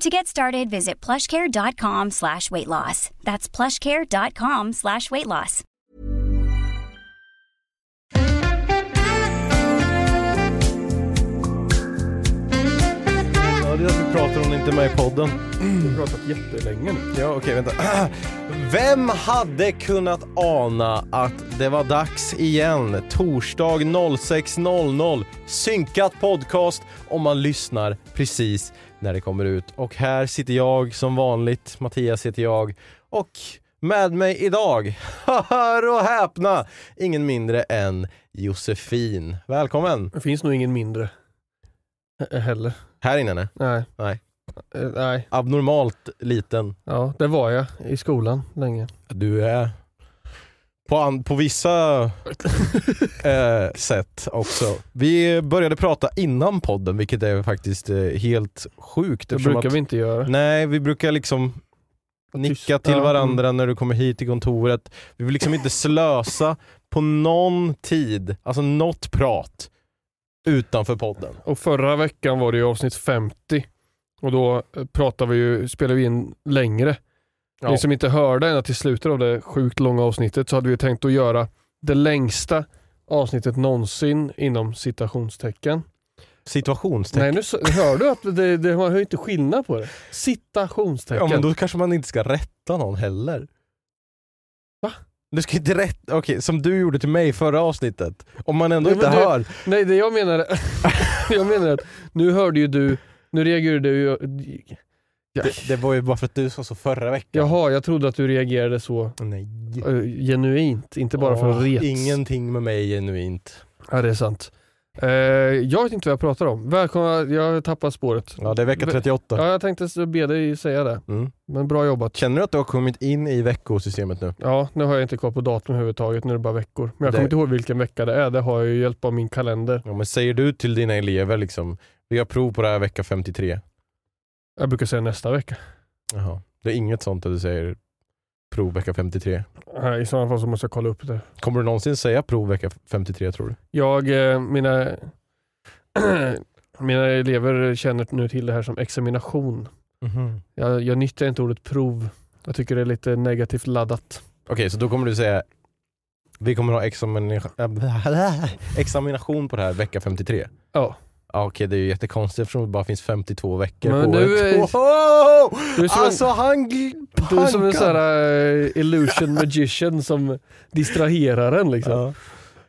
To get started, visit plushcare.com slash weight loss. That's plushcare.com slash weight loss. Ja, det är att vi pratar om det inte är med i podden. Vi har pratat jättelänge nu. Ja, okej, vänta. Vem hade kunnat ana att det var dags igen? Torsdag 06.00. Synkat podcast om man lyssnar precis när det kommer ut. Och här sitter jag som vanligt, Mattias heter jag. Och med mig idag, hör och häpna, ingen mindre än Josefin. Välkommen! Det finns nog ingen mindre. He- Heller. Här inne? nej. Nej. Nej. Eh, nej. Abnormalt liten. Ja, det var jag i skolan länge. Du är på, an- på vissa eh, sätt också. Vi började prata innan podden vilket är faktiskt eh, helt sjukt. Det brukar att, vi inte göra. Nej, vi brukar liksom nicka till Ja, varandra när du kommer hit till kontoret. Vi vill liksom inte slösa på någon tid, alltså något prat utanför podden. Och förra veckan var det ju avsnitt 50. Och då eh, pratade vi ju, spelade vi in längre. Ja. Ni som inte hörde ända till slutet av det sjukt långa avsnittet så hade vi tänkt att göra det längsta avsnittet någonsin inom citationstecken. Situationstecken. Nej, nu hör du att det, det, man hör inte skillnad på det. Citationstecken. Ja men då kanske man inte ska rätta någon heller. Va? Du ska inte rätta, okej som du gjorde till mig förra avsnittet. Om man ändå Ja, inte det- hör. Nej, det jag menar, jag menar att nu hörde ju du, nu reagerade du Det, det var ju bara för att du sa så förra veckan. Jaha, jag trodde att du reagerade så Nej. uh, genuint, inte bara för Åh, att rets. Ingenting med mig genuint. Ja, det är sant. Eh, jag vet inte vad jag pratar om. Välkomna, jag har tappat spåret. Ja det är vecka Ve- 38. Ja, jag tänkte be dig säga det. Mm. Men bra jobbat. Känner du att du har kommit in i veckosystemet nu? Ja, nu har jag inte koll på datum överhuvudtaget, nu är det bara veckor. Men jag Det- kommer inte ihåg vilken vecka det är, det har jag ju hjälp av min kalender. Ja, men säger du till dina elever liksom, vi har prov på det här vecka 53. Jag brukar säga nästa vecka. Jaha. Det är inget sånt att du säger prov vecka 53. Nej, I sådana fall så måste jag kolla upp det. Kommer du någonsin säga prov vecka 53 tror du? Jag, eh, mina, mina elever känner nu till det här som examination. Jag, jag nyttjar inte ordet prov. Jag tycker det är lite negativt laddat. Okej, så då kommer du säga vi kommer ha examina- examination på det här vecka 53? Ja. Ja, Okej, det är ju jättekonstigt eftersom det bara finns 52 veckor Men på du året. är- Wow! Du är som en- Alltså han gl- Du är som en sån här eh, illusion magician som distraherar en liksom. Ja.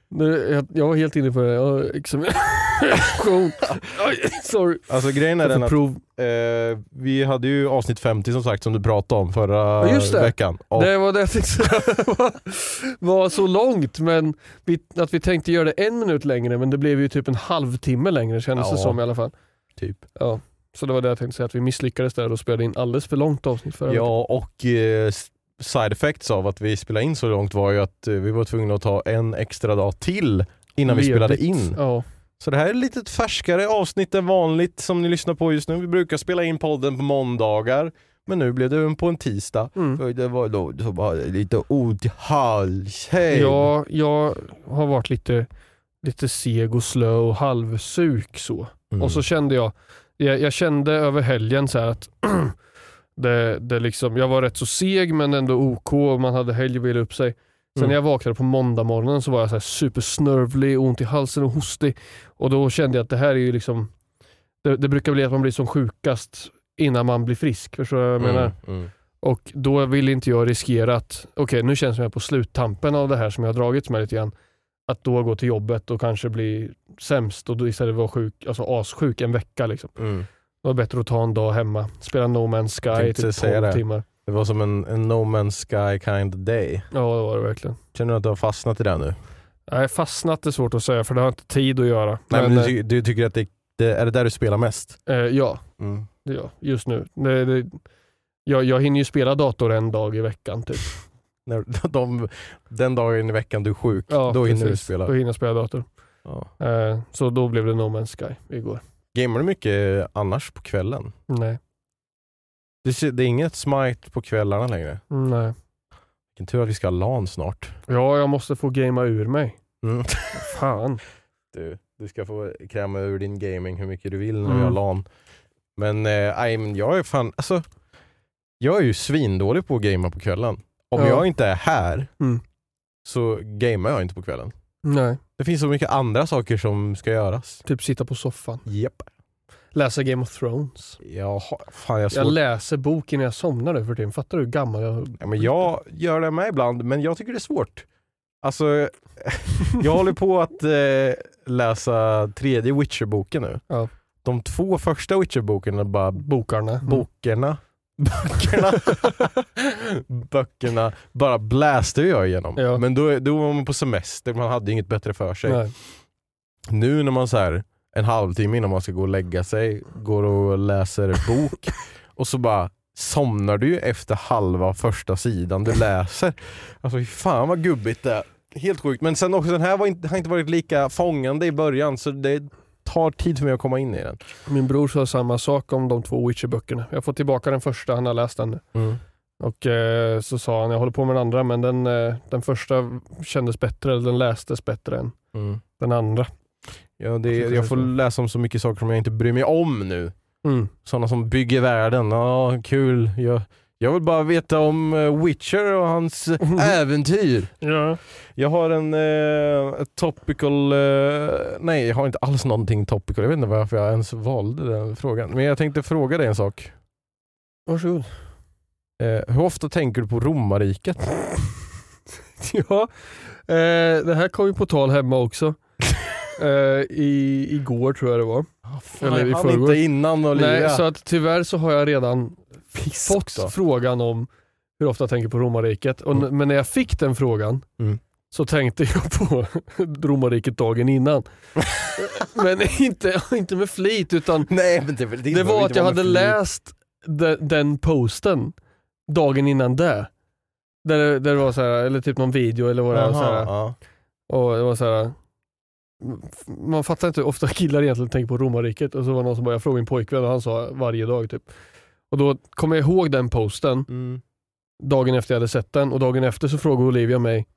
Nu, jag, jag var helt inne på det. Ja, examination. Sorry. Alltså grejen är den att prov. eh, vi hade ju avsnitt 50 som sagt som du pratade om förra Ja, just det. veckan. Och, Det var det jag tänkte var, var så långt men vi, att vi tänkte göra det en minut längre men det blev ju typ en halvtimme längre kändes det Ja. som i alla fall. typ. Ja. Så det var det jag tänkte säga, att vi misslyckades där och spelade in alldeles för långt avsnitt förra veckan. Ja, och eh, side effects av att vi spelade in så långt var ju att eh, vi var tvungna att ta en extra dag till innan vi Ledigt. spelade in. Ja. Så det här är ett lite färskare avsnitt än vanligt som ni lyssnar på just nu. Vi brukar spela in podden på måndagar. Men nu blev det på en tisdag. Mm. För Det var då så var lite ont i halsen. Ja, jag har varit lite, lite seg och slö och halvsuk så. Mm. Och så kände jag, jag, jag kände över helgen så här att det, det liksom, jag var rätt så seg men ändå OK och man hade helg och ville upp sig. Sen Mm. när jag vaknade på måndag morgonen så var jag så här supersnörvlig, ont i halsen och hostig. Och då kände jag att det här är ju liksom, det, det brukar bli att man blir som sjukast innan man blir frisk. Förstår du vad jag menar? Mm, mm. Och då vill inte jag riskera att, okej nu känns det som jag är på sluttampen av det här som jag har dragits med lite grann. Att då gå till jobbet och kanske bli sämst och då istället vara sjuk, alltså assjuk en vecka. Liksom. Mm. Det var bättre att ta en dag hemma, spela No Man's Sky i typ säga 12 det. timmar. Det var som en, en No Man's Sky kind of day. Ja det var det verkligen. Känner du att du har fastnat i det nu? Nej, fastnat är svårt att säga för det har inte tid att göra. Nej, men, Men, du, ty- du tycker att det, det är det där du spelar mest? eh, ja, Mm. det gör just nu. Det, det, jag, jag hinner ju spela dator en dag i veckan typ. När, de, den dagen i veckan du är sjuk, Ja, då hinner du precis. spela. Då hinner jag spela dator. Ja. Eh, så då blev det No Man's Sky igår. Gamear du mycket annars på kvällen? Nej. Det, det är inget smite på kvällarna längre. Nej. Vilken tur att vi ska ha LAN snart. Ja, jag måste få gamea ur mig. Mm. Fan. Du, du ska få kräma ur din gaming hur mycket du vill när Mm. vi har LAN. Men, eh, men jag är fan, alltså, jag är ju svindålig på att gamea på kvällen. Om Ja. jag inte är här Mm. så gamear jag inte på kvällen. Nej. Det finns så mycket andra saker som ska göras. Typ sitta på soffan. Japp. Läsa Game of Thrones. Jag, har- fan, jag, Jag läser boken när jag somnar nu för tiden. Fattar du hur gammal jag Ja, men jag gör det med ibland, men jag tycker det är svårt. Alltså, jag håller på att eh, läsa tredje Witcher-boken nu. Ja. De två första Witcher-bokerna bara Bokarna. Mm. Bokerna. Böckerna. Böckerna bara bläste jag igenom. Ja. Men då, då var man på semester, man hade inget bättre för sig. Nej. Nu när man så här, en halvtimme innan man ska gå och lägga sig, går och läser bok och så bara somnar du ju efter halva första sidan du läser. Alltså fan vad gubbigt det är. Helt sjukt. Men sen också, den här var inte, har inte varit lika fångande i början så det tar tid för mig att komma in i den. Min bror sa samma sak om de två Witcher-böckerna. Jag får tillbaka den första, han har läst den. Mm. Och eh, så sa han, jag håller på med den andra men den, eh, den första kändes bättre, eller den lästes bättre än Mm. den andra. Ja, det, jag får läsa om så mycket saker som jag inte bryr mig om nu. Mm. Sådana som bygger världen, ja kul. Jag, jag vill bara veta om eh, Witcher och hans äventyr. Ja. Jag har en eh, topical, eh, nej jag har inte alls någonting topical. Jag vet inte varför jag ens valde den frågan. Men jag tänkte fråga dig en sak. Varsågod. Eh, hur ofta tänker du på romarriket? Ja, eh, det här kom ju på tal hemma också. Eh, i, igår tror jag det var. Eller i han förrgår. inte innan Olivia. Nej, så att tyvärr så har jag redan Fisk fått då. frågan om hur ofta jag tänker på romarriket. Och, Mm. Men när jag fick den frågan Mm. så tänkte jag på romarriket dagen innan. men inte, inte med flit utan Nej, men det, det, det var att jag hade flit. läst de, den posten dagen innan det. Där, det- där det var så här, eller typ någon video eller vad det var. Så här, ja. och det var så här, man fattar inte hur ofta killar egentligen tänker på romarriket. Och så var det någon som bara, jag frågade min pojkvän och han sa varje dag typ. Och då kommer jag ihåg den posten Mm. dagen efter jag hade sett den och dagen efter så frågade Olivia mig,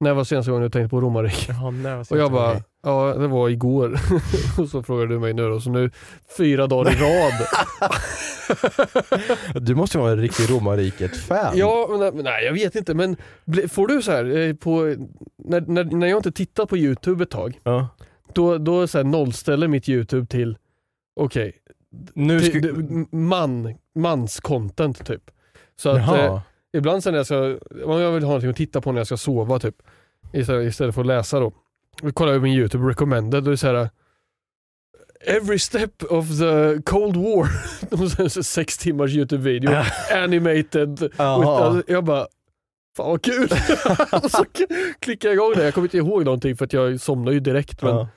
när var senaste gången du tänkte på romarriket? Vad Och jag bara, ja det var igår. och så frågade du mig nu då, så nu fyra dagar i rad. Du måste ju vara en riktig romarriket-fan. ja, men, nej jag vet inte men får du så här, eh, på, när, när, när jag inte tittar på YouTube ett tag, Ja. då, då så här nollställer mitt YouTube till, okej, Nu till- ska... det- man, mans content typ. Så att eh. Ibland sen när jag ska, om jag vill ha någonting att titta på när jag ska sova typ, istället, istället för att läsa då. Då kollar jag min YouTube recommended och det är så här. Every step of the Cold War. Så sex timmars YouTube-video. Animated. With, jag bara, fan vad kul. och så klickar jag igång det. Jag kommer inte ihåg någonting för att jag somnar ju direkt. Men Ja.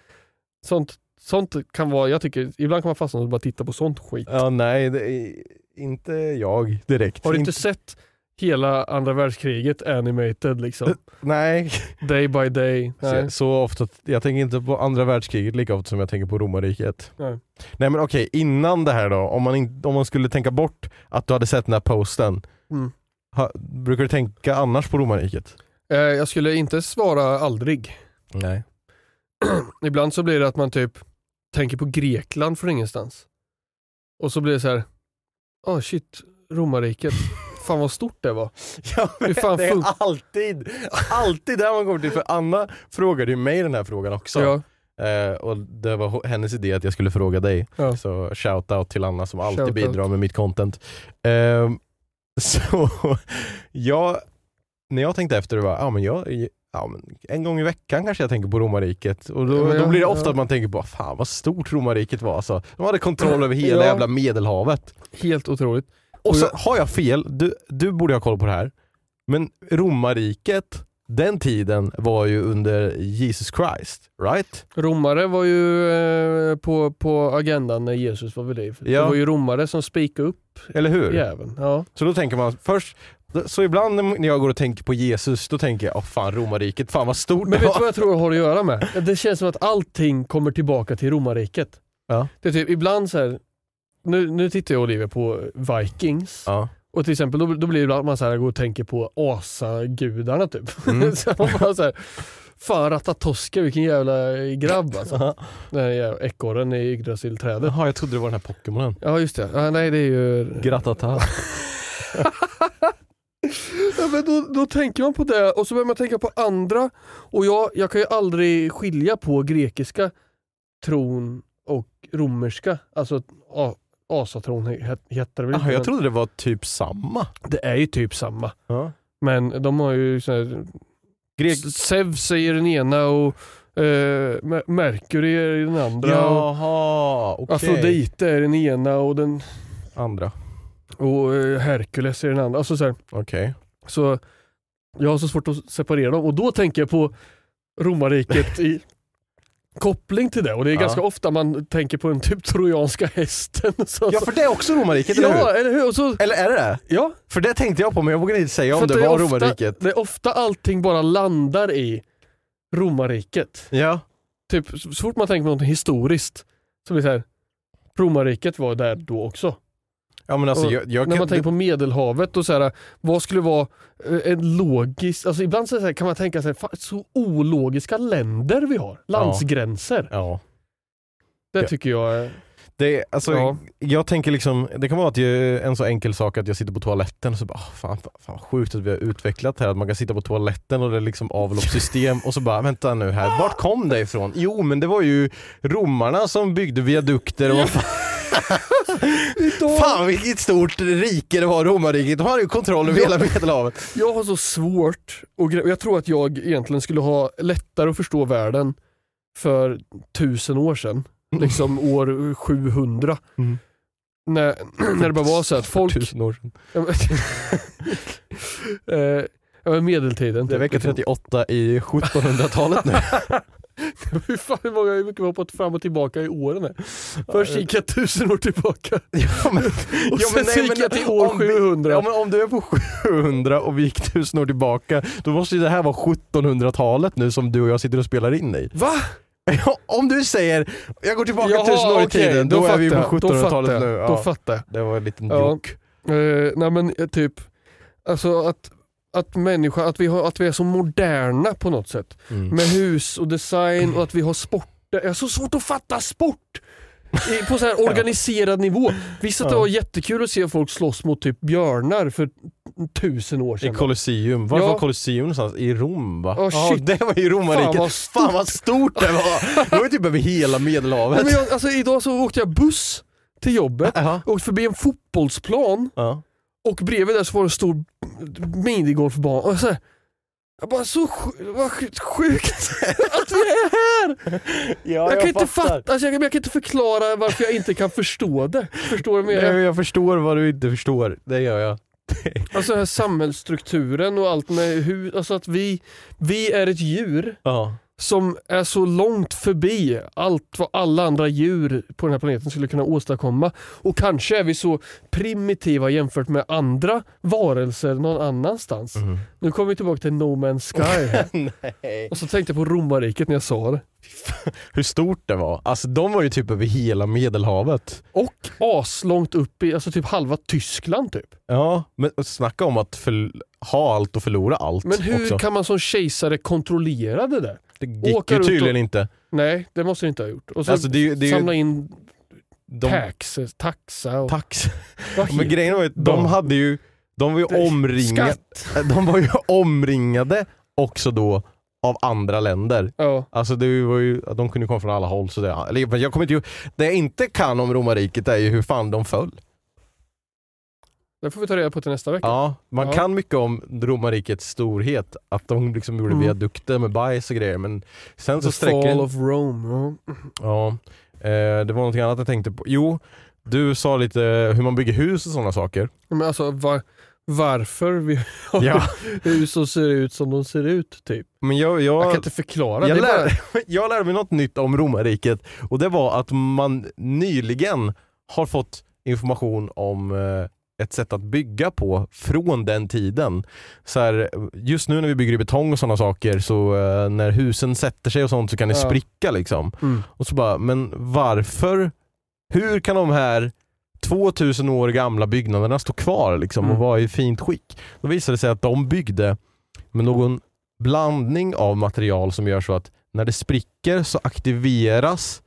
sånt, sånt kan vara, jag tycker, ibland kan man fastna och bara titta på sånt skit. ja, nej, inte jag direkt. Har du inte sett hela andra världskriget animated liksom. Nej, Day by day. Nej. så, så ofta, jag tänker inte på andra världskriget lika ofta som jag tänker på romarriket. Nej. Nej men okej, innan det här då, om man, in, om man skulle tänka bort att du hade sett den här posten, Mm. ha, brukar du tänka annars på romarriket? Eh, jag skulle inte svara aldrig. Nej. Ibland så blir det att man typ tänker på Grekland från ingenstans. Och så blir det så här. oh shit, romarriket. Fan vad stort det var. Ja, fan det är fun- alltid, alltid där man kommer till, för Anna frågade ju mig den här frågan också. Ja, Eh, och det var hennes idé att jag skulle fråga dig. Ja. Så shout out till Anna som alltid Shout bidrar out. med mitt content. Ehm, så jag, när jag tänkte efter, det var, ja, men jag, ja, men en gång i veckan kanske jag tänker på romarriket. Och då, Ja, men då blir det ofta ja. att man tänker på, fan vad stort romarriket var. Alltså. De hade kontroll över hela Ja. jävla medelhavet. helt otroligt. Och så har jag fel, du, du borde ha koll på det här. Men romarriket, den tiden var ju under Jesus Christ, right? Romare var ju eh, på, på agendan när Jesus var vid liv. Det Ja. var ju romare som spikade upp Eller hur? jäveln. Ja. Så då tänker man först, så ibland när jag går och tänker på Jesus, då tänker jag, åh fan romarriket, fan vad stort Men det vet du var. vad jag tror det har att göra med? Det känns som att allting kommer tillbaka till romarriket. Ja. Det är typ ibland så här, nu, nu tittar jag och Olivia på Vikings. Ja. Och till exempel då, då blir det ibland man så här, går och tänker på asagudarna typ. Mm. så man bara så här, Fan Ratatoska vilken jävla grabb alltså. Den här ekorren i Yggdrasil-trädet. Jaha, jag trodde det var den här Pokémonen. Ja just det, ja, nej det är ju... Gratata. Ja, men då, då tänker man på det och så börjar man tänka på andra. Och jag, jag kan ju aldrig skilja på grekiska tron och romerska. Alltså asatron he- heter det inte, jag trodde det var typ samma. Det är ju typ samma. Ja. Men de har ju så här, Grek... Zeus är den ena och Mer- Mercury är den andra. Jaha, okej. Afrodite är den ena och, den, Andra, och eh, Herkules är den andra. Alltså så, här, okej. så jag har så svårt att separera dem och då tänker jag på romarriket i koppling till det och det är Ja. ganska ofta man tänker på den typ trojanska hästen. Så, Ja för det är också romarriket, eller hur? ja eller hur? Så, Eller är det det? ja, För det tänkte jag på men jag vågade inte säga för om det är var ofta, romarriket. Det är ofta allting bara landar i romarriket. Ja. Typ så fort man tänker på något historiskt så blir det så här, romarriket var där då också. Ja men alltså jag, jag När kan- man tänker på medelhavet och så här, vad skulle vara eh, en logisk, alltså ibland så här, kan man tänka sig, så ologiska länder vi har, landsgränser. Ja. Det Ja. tycker jag är, Det, alltså, Ja. Jag tänker liksom, det kan vara att jag, en så enkel sak att jag sitter på toaletten och så bara, "Ah, fan, fan, fan sjukt att vi har utvecklat här, att man kan sitta på toaletten och det är liksom avloppssystem och så bara, vänta nu här, vart kom det ifrån? Jo men det var ju romarna som byggde viadukter och vad fan, fan vilket stort rike det var romarriket, de hade ju kontroll över hela medelhavet. jag har så svårt, och jag tror att jag egentligen skulle ha lättare att förstå världen för tusen år sedan, liksom år 700. Mm. När, när det bara var så att folk... Tusen år sedan. Eh, medeltiden. Det är typ. vecka 38 i 1700-talet nu. Hur fan hur många hur mycket vi har hoppat fram och tillbaka i åren här. Först gick jag tusen år tillbaka ja, men, och ja, sen nej, gick jag till år om vi- 700. Ja men om du är på 700 och vi gick tusen år tillbaka, då måste ju det här vara 1700-talet nu som du och jag sitter och spelar in i. Va? Ja, om du säger, jag går tillbaka Jaha, tusen år i tiden, då, är vi på fattar jag, då 1700-talet fattar nu. jag, Då Ja, fattar jag. det var en liten Ja. joke. Eh, nej men eh, typ, alltså att, att människa, att vi, har, att vi är så moderna på något sätt. Mm. Med hus och design och att vi har sport. Jag har så svårt att fatta sport! I, på så här organiserad nivå. Visst att det Ja. var jättekul att se folk slåss mot typ björnar för tusen år I sedan. Colosseum, var Ja. var Colosseum någonstans? I Rom va? Ja, Ja, det var ju romarriket. Fan, Fan vad stort det var! Det var ju typ över hela medelhavet. Men jag, alltså, idag så åkte jag buss till jobbet, Jaha. åkte förbi en fotbollsplan Ja. Och bredvid där så var det en stor minigolfbana. Och så här, jag bara så vad sj- sjukt att vi är här! Ja, jag, kan inte fatta, alltså, jag, jag kan inte förklara varför jag inte kan förstå det. Förstår du vad jag Nej, jag förstår vad du inte förstår, det gör jag. Alltså den här samhällsstrukturen och allt med hur, alltså att vi, vi är ett djur Ja. Som är så långt förbi allt vad alla andra djur på den här planeten skulle kunna åstadkomma. Och kanske är vi så primitiva jämfört med andra varelser någon annanstans. Mm. Nu kommer vi tillbaka till No Man's Sky. Och så tänkte jag på romarriket när jag sa det. Hur stort det var. Alltså de var ju typ över hela medelhavet. Och aslångt upp i, alltså typ halva Tyskland typ. Ja, men snacka om att ha allt och förlora allt Men hur också. kan man som kejsare kontrollera det där? Det gick åka ju runt tydligen och- inte. Nej, det måste det inte ha gjort. Och så Alltså, det är ju- det är ju- samla in De, tax, taxa och... tax. vad Men heter- grejen var ju att de hade ju, de var ju omringade, Skatt! de var ju omringade också då av andra länder. Ja. Alltså det var ju, de kunde komma från alla håll. Så det, eller, men jag kommer inte, ju- det jag inte kan om romarriket är ju hur fan de föll. Det får vi ta reda på till nästa vecka. Ja, man Ja. kan mycket om romarrikets storhet, att de liksom gjorde Mm. viadukter med bajs och grejer men sen så The sträcker fall of Rome. Ja. Ja, eh, det var någonting annat jag tänkte på. Jo, du sa lite hur man bygger hus och sådana saker. Men alltså var, varför vi har Ja. hus som ser ut som de ser ut typ. Men jag, jag, Jag kan inte förklara. jag, det är bara, jag lärde mig något nytt om romarriket och det var att man nyligen har fått information om eh, ett sätt att bygga på från den tiden. Så här, just nu när vi bygger i betong och sådana saker så eh, när husen sätter sig och sånt så kan det Ja. spricka liksom. mm. Och så bara, men varför? Hur kan de här 2000 år gamla byggnaderna stå kvar liksom och Mm. vara i fint skick? Då visade det sig att de byggde med någon blandning av material som gör så att när det spricker så aktiveras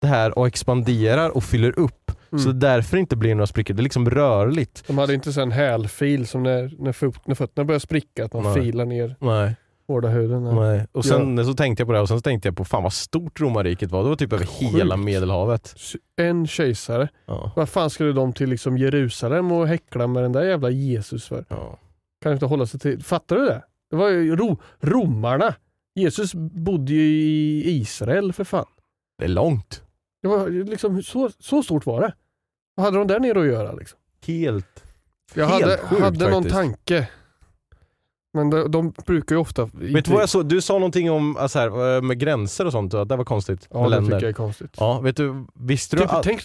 det här och expanderar och fyller upp. Mm. Så det därför inte blir några sprickor. Det är liksom rörligt. De hade inte en hälfil som när, när, fot, när fötterna börjar spricka, att man Nej. filar ner Nej, hårda huden. Nej. nej. Och sen så tänkte jag på det och sen så tänkte jag på fan vad stort romarriket var. Det var typ över hela Sjukt. medelhavet. En kejsare. Ja. Vad fan skulle de till liksom Jerusalem och häckla med den där jävla Jesus för? Ja. Kan inte hålla sig till... Fattar du det? Det var ju ro, romarna. Jesus bodde ju i Israel för fan. Det är långt. Det var liksom, så, så stort var det. Vad hade de där nere att göra? Liksom? Helt Jag Helt hade, sjukt hade någon faktiskt. tanke. Men de, de brukar ju ofta... Vet du vad jag såg? Du sa någonting om alltså här, eh, med gränser och sånt, att det var konstigt Ja, med det länder. tycker jag är konstigt. Ja, vet du, visste du Typ, att, tänk,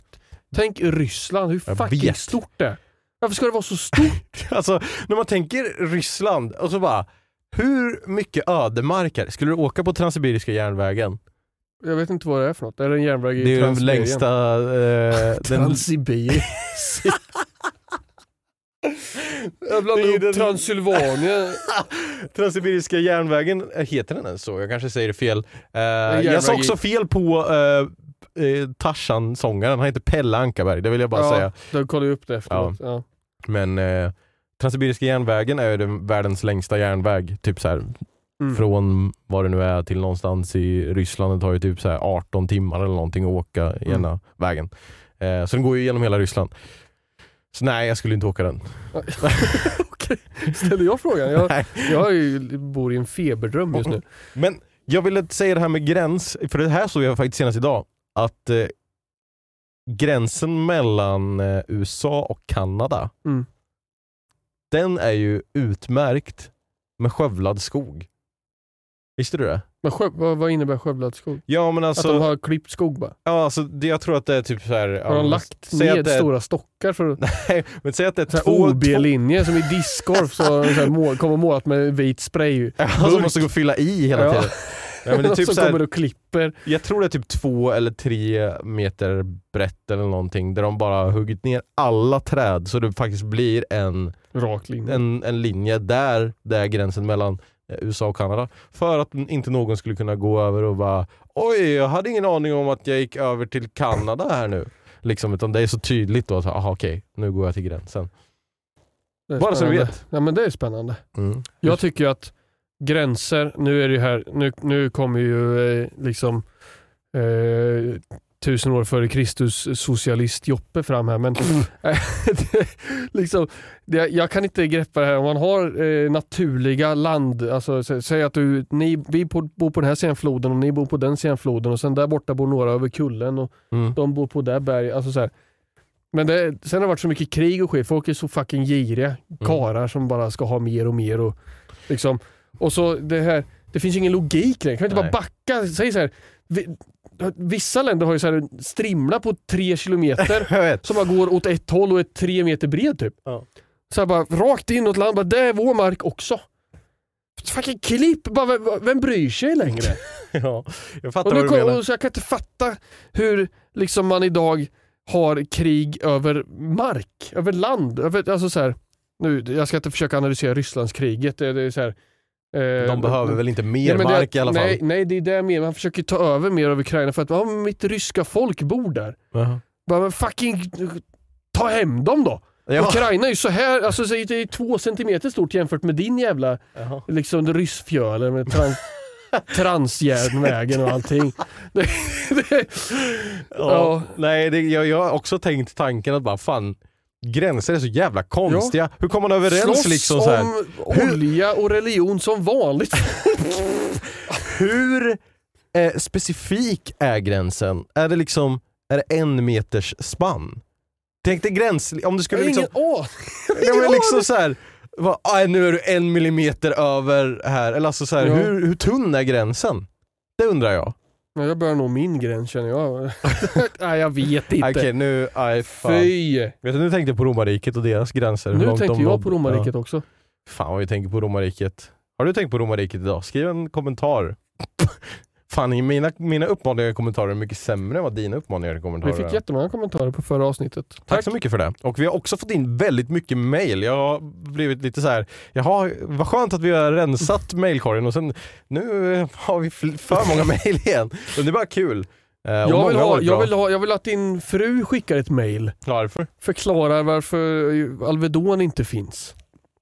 tänk Ryssland, hur Jag fucking vet. stort det är. Varför ska det vara så stort? alltså, när man tänker Ryssland och så bara, hur mycket ödemark är det? Skulle du åka på Transsibiriska järnvägen? Jag vet inte vad det är för något. Är det en järnväg i Det är den Transsibirien? längsta... Eh, den, Transsibirien. Jag blandar Det är ihop den- Transylvanien. Transsibiriska järnvägen, eh, heter den ens så? Jag kanske säger det fel. Eh, jag sa i- också fel på eh, eh, Tarzan-sångaren, han heter Pelle Ankarberg, det vill jag bara ja, säga. Du kollade upp det efteråt. Ja. Men eh, Transsibiriska järnvägen är ju den världens längsta järnväg. Typ så här, Mm. från vad det nu är till någonstans i Ryssland. Det tar ju typ så här 18 timmar eller någonting att åka Mm. ena vägen. Eh, så den går ju genom hela Ryssland. Så nej, jag skulle inte åka den. Okej, ställer jag frågan? Jag, Nej. jag ju, bor i en feberdröm just nu. Men jag ville säga det här med gräns, för det här såg jag faktiskt senast idag. Att eh, gränsen mellan eh, USA och Kanada, Mm. den är ju utmärkt med skövlad skog. Visste du det? Men skö, vad, vad innebär skövlad skog? Ja men alltså, att de har klippt skog bara? ja, alltså det, jag tror att det är typ så här. Har ja, de lagt ned det stora stockar för. Nej, men säg att det är två... OB-linje som i discgolf så, så här mål, kommer målat med vit spray. två som burk. måste gå och fylla i hela Ja. tiden. Ja, men det är typ som så här, kommer och klipper. jag tror det är typ två eller tre meter brett eller någonting där de bara har huggit ner alla träd så det faktiskt blir en, Rak linje. en, en linje där det är gränsen mellan USA och Kanada. För att inte någon skulle kunna gå över och bara oj, jag hade ingen aning om att jag gick över till Kanada här nu. Liksom, utan det är så tydligt då att aha, okej, nu går jag till gränsen. Bara så du vet. Ja, men det är spännande. Mm. Jag tycker ju att gränser, nu är det här, nu, nu kommer ju eh, liksom eh, tusen år före Kristus socialist Joppe fram här men eh, det, liksom, det, jag kan inte greppa det här om man har eh, naturliga land, alltså sä- säg att du, ni, vi på- bor på den här sidan floden och ni bor på den sidan floden och sen där borta bor några över kullen och Mm. de bor på det berg. Alltså så här. Men det, sen har det varit så mycket krig och skit. Folk är så fucking giriga. Karar som bara ska ha mer och mer. Och, liksom. och så det här Det finns ju ingen logik längre. Kan vi inte Nej. bara backa? Säg så här. Vi- Vissa länder har ju så här en strimla på tre kilometer som bara går åt ett håll och är tre meter bred typ. Ja. Så här bara rakt in åt land, bara, det är vår mark också. Fucking klipp, bara, vem, vem bryr sig längre? Ja, jag fattar och vad du menar. och så jag kan inte fatta hur liksom man idag har krig över mark, över land. Över, alltså så här, nu, jag ska inte försöka analysera Rysslandskriget. Det, det är så här, eh, De behöver väl inte mer Ja, men det- mark i alla fall? Nej, nej, det är det menar. Man försöker ta över mer av Ukraina för att ja, mitt ryska folk bor där. Jaha. Bara, men fucking ta hem dem då! Ja. Ukraina är ju så här, alltså så är det är två centimeter stort jämfört med din jävla Jaha. liksom ryssfjöle med trans, transjärnvägen och allting. Det, det, Ja. Ja. Nej, jag, jag har också tänkt tanken att bara fan, gränser är så jävla konstiga. Hur kommer man överens slåss liksom så här? om olja och religion som vanligt. Hur eh, specifik är gränsen? Är det liksom är det en meters spann? Tänk dig gräns, om du skulle liksom... ingen aning. Ja, men liksom så här, va, aj, nu är du en millimeter över här. Eller alltså så här, Ja. hur, hur tunn är gränsen? Det undrar jag. Men jag börjar nå min gräns känner jag. Nej jag vet inte. Okej nu, aj fan. Fy! Vet du, nu tänkte jag på romarriket och deras gränser. Nu tänkte jag nådde. på romarriket också. Ja. Fan vad vi tänker på romarriket. Har du tänkt på romarriket idag? Skriv en kommentar. Fan, mina, mina uppmaningar i kommentarer är mycket sämre än vad dina uppmaningar i kommentarer Vi fick jättemånga kommentarer på förra avsnittet. Tack så mycket för det. Och vi har också fått in väldigt mycket mail. Jag har blivit lite så här. jaha vad skönt att vi har rensat mailkorgen och sen nu har vi för många mail igen. Men det är bara kul. Eh, och Jag vill, ha, jag, vill ha, jag vill att din fru skickar ett mail. Varför? Förklarar varför Alvedon inte finns.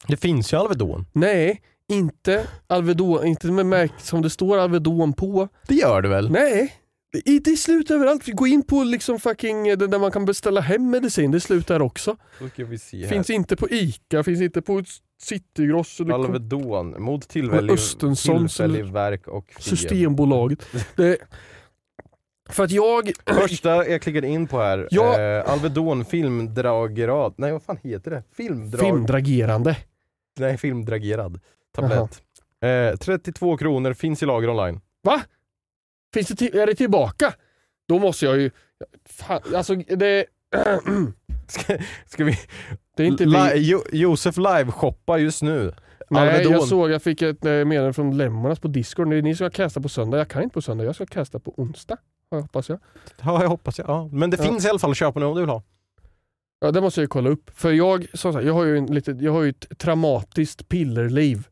Det finns ju Alvedon. Nej, inte Alvedon, inte med märk som det står Alvedon på. Det gör det väl? Nej, det är- det är slut överallt. Gå in på liksom fucking eh, där man kan beställa hem medicin, det är slut där också. Finns inte på ICA, finns inte på Citygross eller Alvedon mot tillfällig, tillfällig verk och feber. Systembolaget. Det, för att jag... Första jag klickade in på här, Ja. eh, Alvedon filmdragerad. Nej vad fan heter det? Filmdrag... Filmdragerande. Nej, filmdragerad tablett. Eh, 32 kronor, finns i lager online. Va? Finns det till, är det tillbaka? Då måste jag ju... Fan, alltså det... Ska, ska vi... Det är inte Li- jo, Josef live-shoppar just nu. Nej, Alvedon. jag såg, jag fick ett eh, meddelande från Lemmarnas på Discord. Ni, ska casta på söndag. Jag kan inte på söndag, jag ska casta på onsdag. Hoppas jag. Ja, jag hoppas jag. Ja. Men det Ja. finns i alla fall att köpa nu om du vill ha. Ja, det måste jag ju kolla upp. För jag, som sagt, jag har ju, en lite, jag har ju ett traumatiskt pillerliv.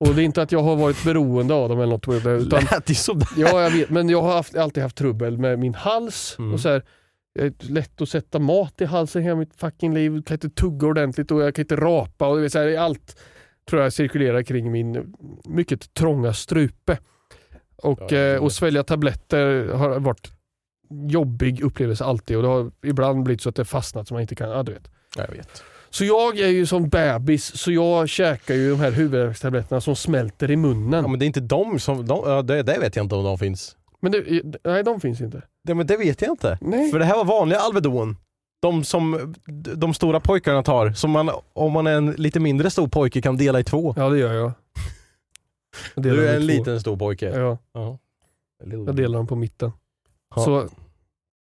Och det är inte att jag har varit beroende av dem eller något. Utan, Lät sådär. ja, jag vet, men jag har haft, alltid haft trubbel med min hals. Mm. Och så här, det är lätt att sätta mat i halsen hela mitt fucking liv. Jag kan inte tugga ordentligt och jag kan inte rapa. Och det här, allt tror jag cirkulerar kring min mycket trånga strupe. Och, Ja, eh, och svälja tabletter har varit jobbig upplevelse alltid. Och det har ibland blivit så att det fastnat så man inte kan, ja du vet. Ja, jag vet. Så jag är ju som bebis, så jag käkar ju de här huvudvärkstabletterna som smälter i munnen. Ja, men det är inte de som... De, det, det vet jag inte om de finns. Men det, nej, de finns inte. Det, men det vet jag inte. Nej. För det här var vanliga Alvedon. De som de stora pojkarna tar, som man om man är en lite mindre stor pojke kan dela i två. Ja, det gör jag. jag Du är en två. liten stor pojke. Ja, Ja. jag delar dem på mitten. Ja. Så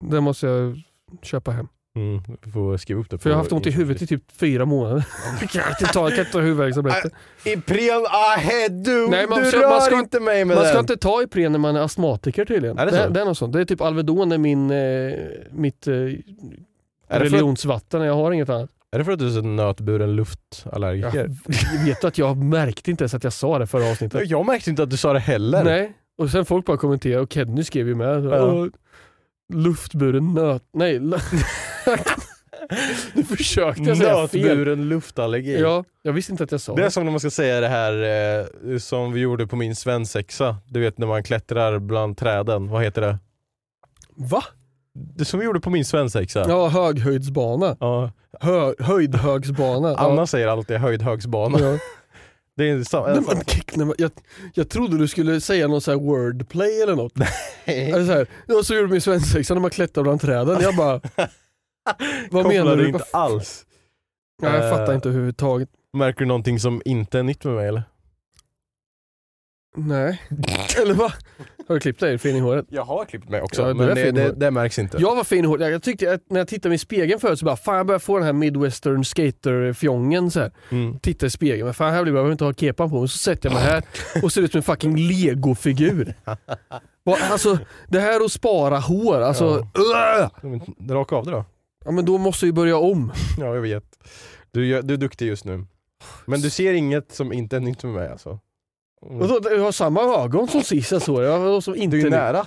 det måste jag köpa hem. Mm, vi får skriva upp det. För jag har haft ont i huvudet i typ fyra månader. jag kan inte ta, jag kan inte ta huvudvärkstabletter. Ipren ahead du! Nej, man du ska- rör man ska- inte mig med Man ska den! inte ta Ipren när man är astmatiker tydligen. Är det det, så? det är något sånt. Det är typ Alvedon är min, eh, mitt eh, Är det, för, religionsvatten. Jag har inget annat. är det för att du är så nötburen luftallergiker? jag vet att jag märkte inte ens att jag sa det förra avsnittet. Jag märkte inte att du sa det heller. Nej, och sen folk bara kommenterar och Kenny skrev ju med. Ja. "Åh, Luftburen nöt... Nej. nu försökte jag säga fel. Nötburen luftallergi. Ja, jag visste inte att jag sa Det är det. som när man ska säga det här eh, som vi gjorde på min svensexa. Du vet när man klättrar bland träden. Vad heter det? Va? Det som vi gjorde på min svensexa. Ja, höghöjdsbana. Ja. Hö, höjdhögsbana. Anna säger alltid höjdhögsbana. Ja. Det är samma. Nej, men, kick, nej, jag, jag trodde du skulle säga någon så här wordplay eller något. Eller så här, ja, så gjorde min svensexa när man klättrar bland träden. Jag bara, vad menar du? inte alls. Nej, jag fattar Eh. inte överhuvudtaget. Märker du någonting som inte är nytt med mig eller? Nej. Eller va? Har du klippt dig? Fin i håret? Jag har klippt mig också, Ja, du men är det, fin i det, håret. det märks inte. Jag var fin i håret. Jag tyckte att när jag tittade mig i spegeln förut så bara, fan jag börjar få den här midwestern skater-fjongen så här. Mm. Titta i spegeln, men fan här blir jag, jag behöver inte ha kepan på mig. Så sätter jag mig här och ser ut som en fucking legofigur. Alltså det här att spara hår, alltså ja. Raka av det då. ja men då måste jag ju börja om. Ja, jag vet. Du, gör- du är duktig just nu. Men du ser inget som inte är nytt med mig alltså? Mm. Och då, du har samma ögon som sist jag såg dig. Som inte Du är nära.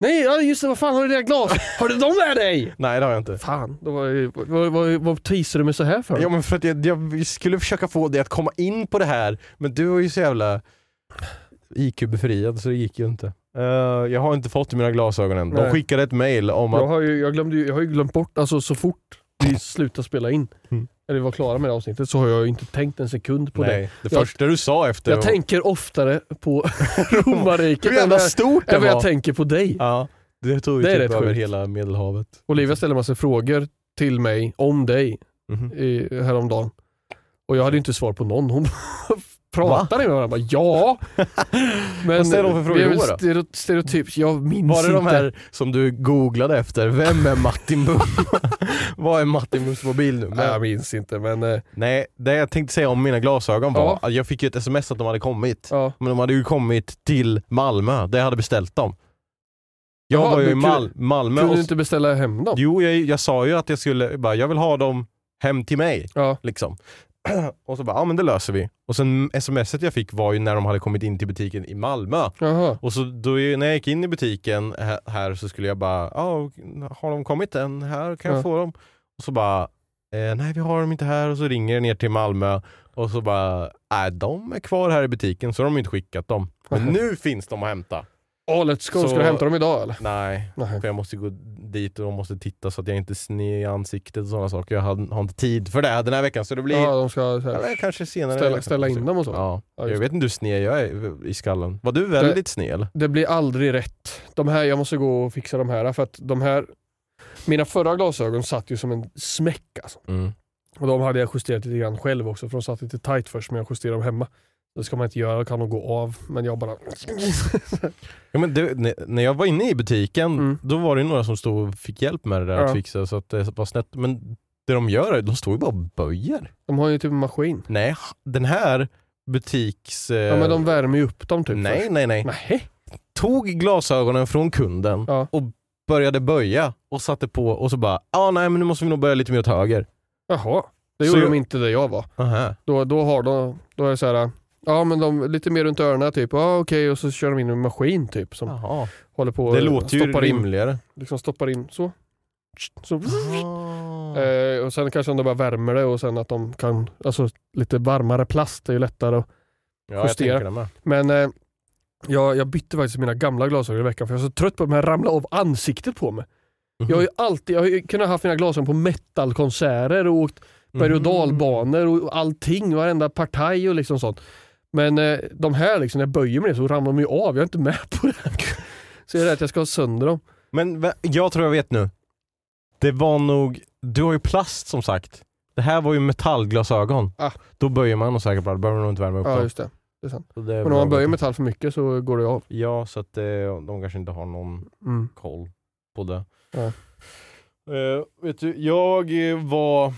Nej, ja, just det, vad fan har du dina glas? Har du dem med dig? Nej det har jag inte. Fan, då var, ju- vad, vad, vad teasar du mig så här för? Ja men för att jag, jag skulle försöka få dig att komma in på det här, men du är ju så jävla IQ-befriad så det gick ju inte. Eh, jag har inte fått mina glasögon än. De Nej. skickade ett mail om jag, att... har ju, jag, glömde ju, jag har ju glömt bort, alltså så fort vi slutade spela in, Mm. Eller var klara med det avsnittet, så har jag inte tänkt en sekund på det. Nej, det Jag- första du sa efter Jag var- tänker oftare på romarriket än jävla stort det än vad jag tänker på dig. Ja, det tog ju Det typ över sjukt. hela medelhavet. Olivia ställde massa frågor till mig om dig Mhm. i, häromdagen. Och jag hade inte svar på någon. Hon pratade med varandra. Bara, ja. Men Vad ställde hon för frågor då? stereo- Stereotyp. Jag minns Var det de inte. här som du googlade efter? Vem är Martin Bum? Vad är Martin Bums mobil nu? Men, jag minns inte men eh, nej, det jag tänkte säga om mina glasögon var Ja. att jag fick ju ett sms att de hade kommit. ja. Men de hade ju kommit till Malmö, där jag hade beställt dem. Jag Jaha, var ju i Mal- Malmö Kunde och... du inte beställa hem dem? Jo, jag, jag sa ju att jag skulle, bara, jag vill ha dem hem till mig. Ja. Liksom. och så bara, ja men det löser vi. Och sen smset jag fick var ju när de hade kommit in till butiken i Malmö. Jaha. Och så då, när jag gick in i butiken här, så skulle jag bara, ja har de kommit än? Här kan jag Ja. få dem? Och så bara, eh, nej vi har dem inte här. Och så ringer jag ner till Malmö och så bara, nej de är kvar här i butiken så de har inte skickat dem. Men nu finns de att hämta. Oh, let's go. Så- Ska du hämta dem idag eller? Nej, Nej. för jag måste gå dit och de måste titta så att jag inte sned i ansiktet och sådana saker. Jag har, har inte tid för det den här veckan så det blir Ja, de ska eller kanske senare. ställa, ställa in dem och så. Ja. Ja, jag vet inte hur sned jag är i skallen. Var du väldigt sned eller? Det blir aldrig rätt. De här, jag måste gå och fixa de här för att de här mina förra glasögon satt ju som en smäck alltså. Mm. Och de hade jag justerat lite grann själv också för de satt lite tight först men jag justerade dem hemma. Det ska man inte göra, kan de gå av. Men jag bara... Ja, men det, när- jag var inne i butiken, Mm. då var det några som stod och fick hjälp med det där Ja. att fixa så att det var snett. Men det de gör är de står ju bara och böjer. De har ju typ en maskin. Nej, den här butiks... eh, Ja men de värmer ju upp dem typ nej, först. nej, nej. Nej. Tog glasögonen från kunden Ja. och började böja och satte på och så bara, ja ah, nej men nu måste vi nog böja lite mer åt höger. Jaha. Det Så gjorde jag- de inte där jag var. Aha. Då, då har de, då är det så här. Ja men de, lite mer runt öronen typ, ja okej och så kör de in en maskin typ som Jaha. håller på och Det låter ju stoppar in, rimligare. liksom stoppar in så. så Ah. eh, och sen kanske de bara värmer det och sen att de kan, alltså lite varmare plast är ju lättare. att- Ja, justera. Men eh, jag, jag bytte faktiskt mina gamla glasögon i veckan för jag är så trött på att de här ramla av ansiktet på mig. Mhm. Jag har ju alltid, jag har ju kunnat haft mina glasögon på metalkonserter och åkt berg och Mhm. dalbanor och allting, varenda partaj och liksom sånt. Men eh, de här liksom, när jag böjer mig så ramlar de ju av, jag är inte med på det. Så jag är rädd att jag ska ha sönder dem. Men jag tror jag vet nu. Det var nog, du har ju plast som sagt. Det här var ju metallglasögon. Ah. Då böjer man nog säkert bara, då behöver man nog inte värma upp Ja dem. just det. det är sant. Så det är Men om bra man böjer metall för mycket så går det av. Ja, så att det, de kanske inte har någon Mm. koll på det. Ja. Eh, vet du, jag eh, var,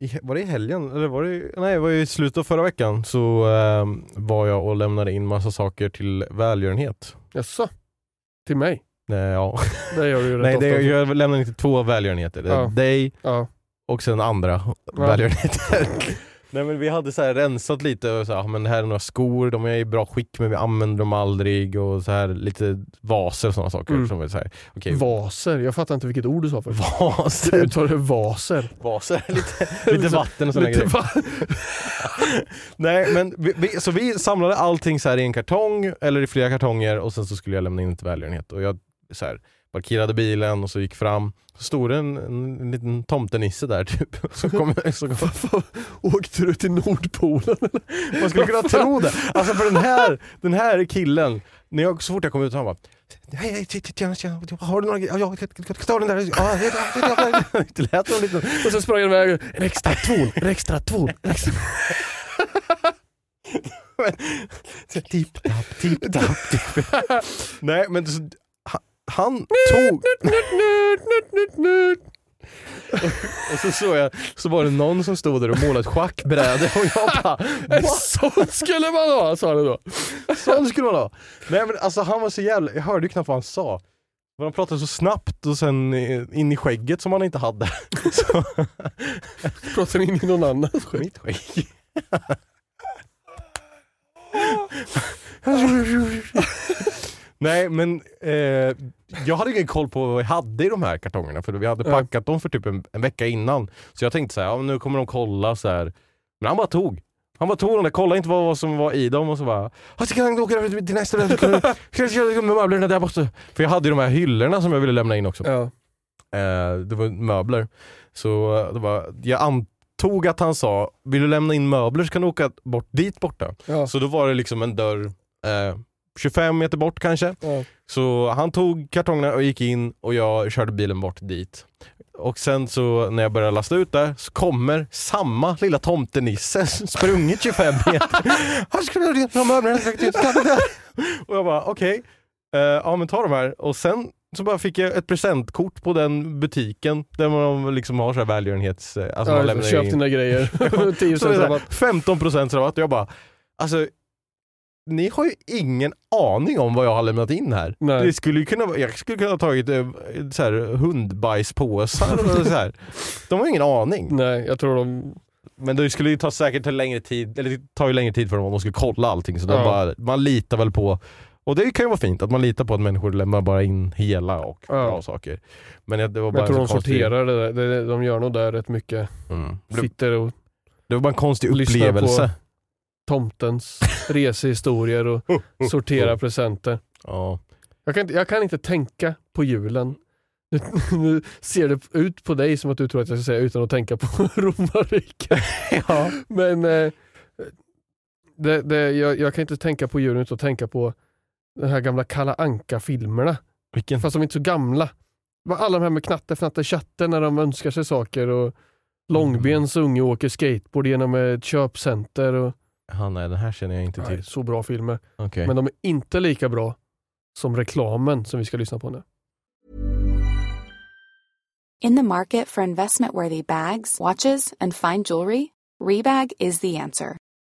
i, var det i helgen? Eller var det, nej, det var i slutet av förra veckan så eh, var jag och lämnade in massa saker till välgörenhet. Jaså? Till mig? Nej, ja. Det gör du ju rätt nej ofta. det, också. jag lämnade in till två välgörenheter. Ja. Dig Ja. och sen andra välgörenheter. Nej men vi hade så här rensat lite och så här, "Ah, men det här är några skor, de är i bra skick men vi använder dem aldrig och så här lite vaser och sådana saker. Mm. Som är så här, okej, Vaser, jag fattar inte vilket ord du sa först. Du vaser, uttalade vaser. vaser, lite, lite vatten och sådana Lite grejer. Nej men vi, vi, så vi samlade allting så här i en kartong eller i flera kartonger och sen så skulle jag lämna in det till välgörenhet och jag så här, parkerade bilen och så gick fram. Så stod det en, en, en liten tomtenisse där typ. Så kom, så kom, Åkte du till Nordpolen? Man skulle kunna tro det. Alltså för den här, den här killen, när jag, så fort jag kom ut han bara Hej, hej, tjena, tjena, har du några grejer? Ja, jag ta den där. Ja. Det lät som en liten... Och så sprang jag iväg. En extra tvål, en extra tvål. en extra- Tipp-tapp, tipp-tapp, tipp Nej men han, han tog... och så såg jag, så var det någon som stod där och målade ett schackbräde och jag bara En sån skulle man ha, sa du då. Sån skulle man ha! Nej men alltså han var så jävla, jag hörde ju knappt vad han sa. Men han pratade så snabbt och sen in i skägget som han inte hade. Så, Pratar in i någon annan. mitt skägg. Nej men eh, jag hade ingen koll på vad vi hade i de här kartongerna för vi hade Ja. packat dem för typ en, en vecka innan. Så jag tänkte så här, ja, nu kommer de kolla så här. Men han bara tog. Han bara tog dem där, kollade inte vad som var i dem och så bara "Ja, jag åka över till nästa med möblerna där borta? För jag hade ju de här hyllorna som jag ville lämna in också. Ja. Eh, det var möbler. Så eh, det var, jag antog att han sa, vill du lämna in möbler så kan du åka bort dit borta. Ja. Så då var det liksom en dörr eh, 25 meter bort kanske. Ja. Så han tog kartongerna och gick in och jag körde bilen bort dit. Och sen så när jag började lasta ut där så kommer samma lilla tomtenisse sprungit 25 meter. Och jag bara okej, eh, ja men ta de här. Och sen så bara fick jag ett presentkort på den butiken där man liksom har så här välgörenhets... Alltså man Ja, lämnar köp in- dina grejer. 10% så är det rabatt. 15% rabatt jag bara, alltså ni har ju ingen aning om vad jag har lämnat in här. Nej. Det skulle ju kunna, jag skulle kunna ha tagit eh, så här, hundbajspåsar och så här. De har ingen aning. Nej, jag tror de... Men det skulle ju ta säkert en längre tid, eller det tar ju längre tid för dem om de ska kolla allting. Så Ja. bara, man litar väl på, och det kan ju vara fint att man litar på att människor lämnar bara in hela och Ja. bra saker. Men det, det var bara jag tror de konstig, sorterar det där. Det- De gör nog där rätt mycket. mm. det, Sitter och det var bara en konstig upplevelse. Tomtens resehistorier och sorterar presenter. Ja. Jag kan, inte, jag kan inte tänka på julen. Nu, nu ser det ut på dig som att du tror att jag ska säga utan att tänka på romarriket. ja. Men eh, det, det, jag, jag kan inte tänka på julen utan att tänka på de här gamla Kalla anka filmerna Vilken? Fast de är inte så gamla. Alla de här med Knatte, Fnatte, Tjatte när de önskar sig saker och Långbens unge åker skateboard genom ett köpcenter. Och, Nej, den här känner jag inte nej, till. så bra filmer. Okej. Men de är inte lika bra som reklamen som vi ska lyssna på nu. In the market for investment worthy bags, watches, and fine jewelry, Rebag is the answer.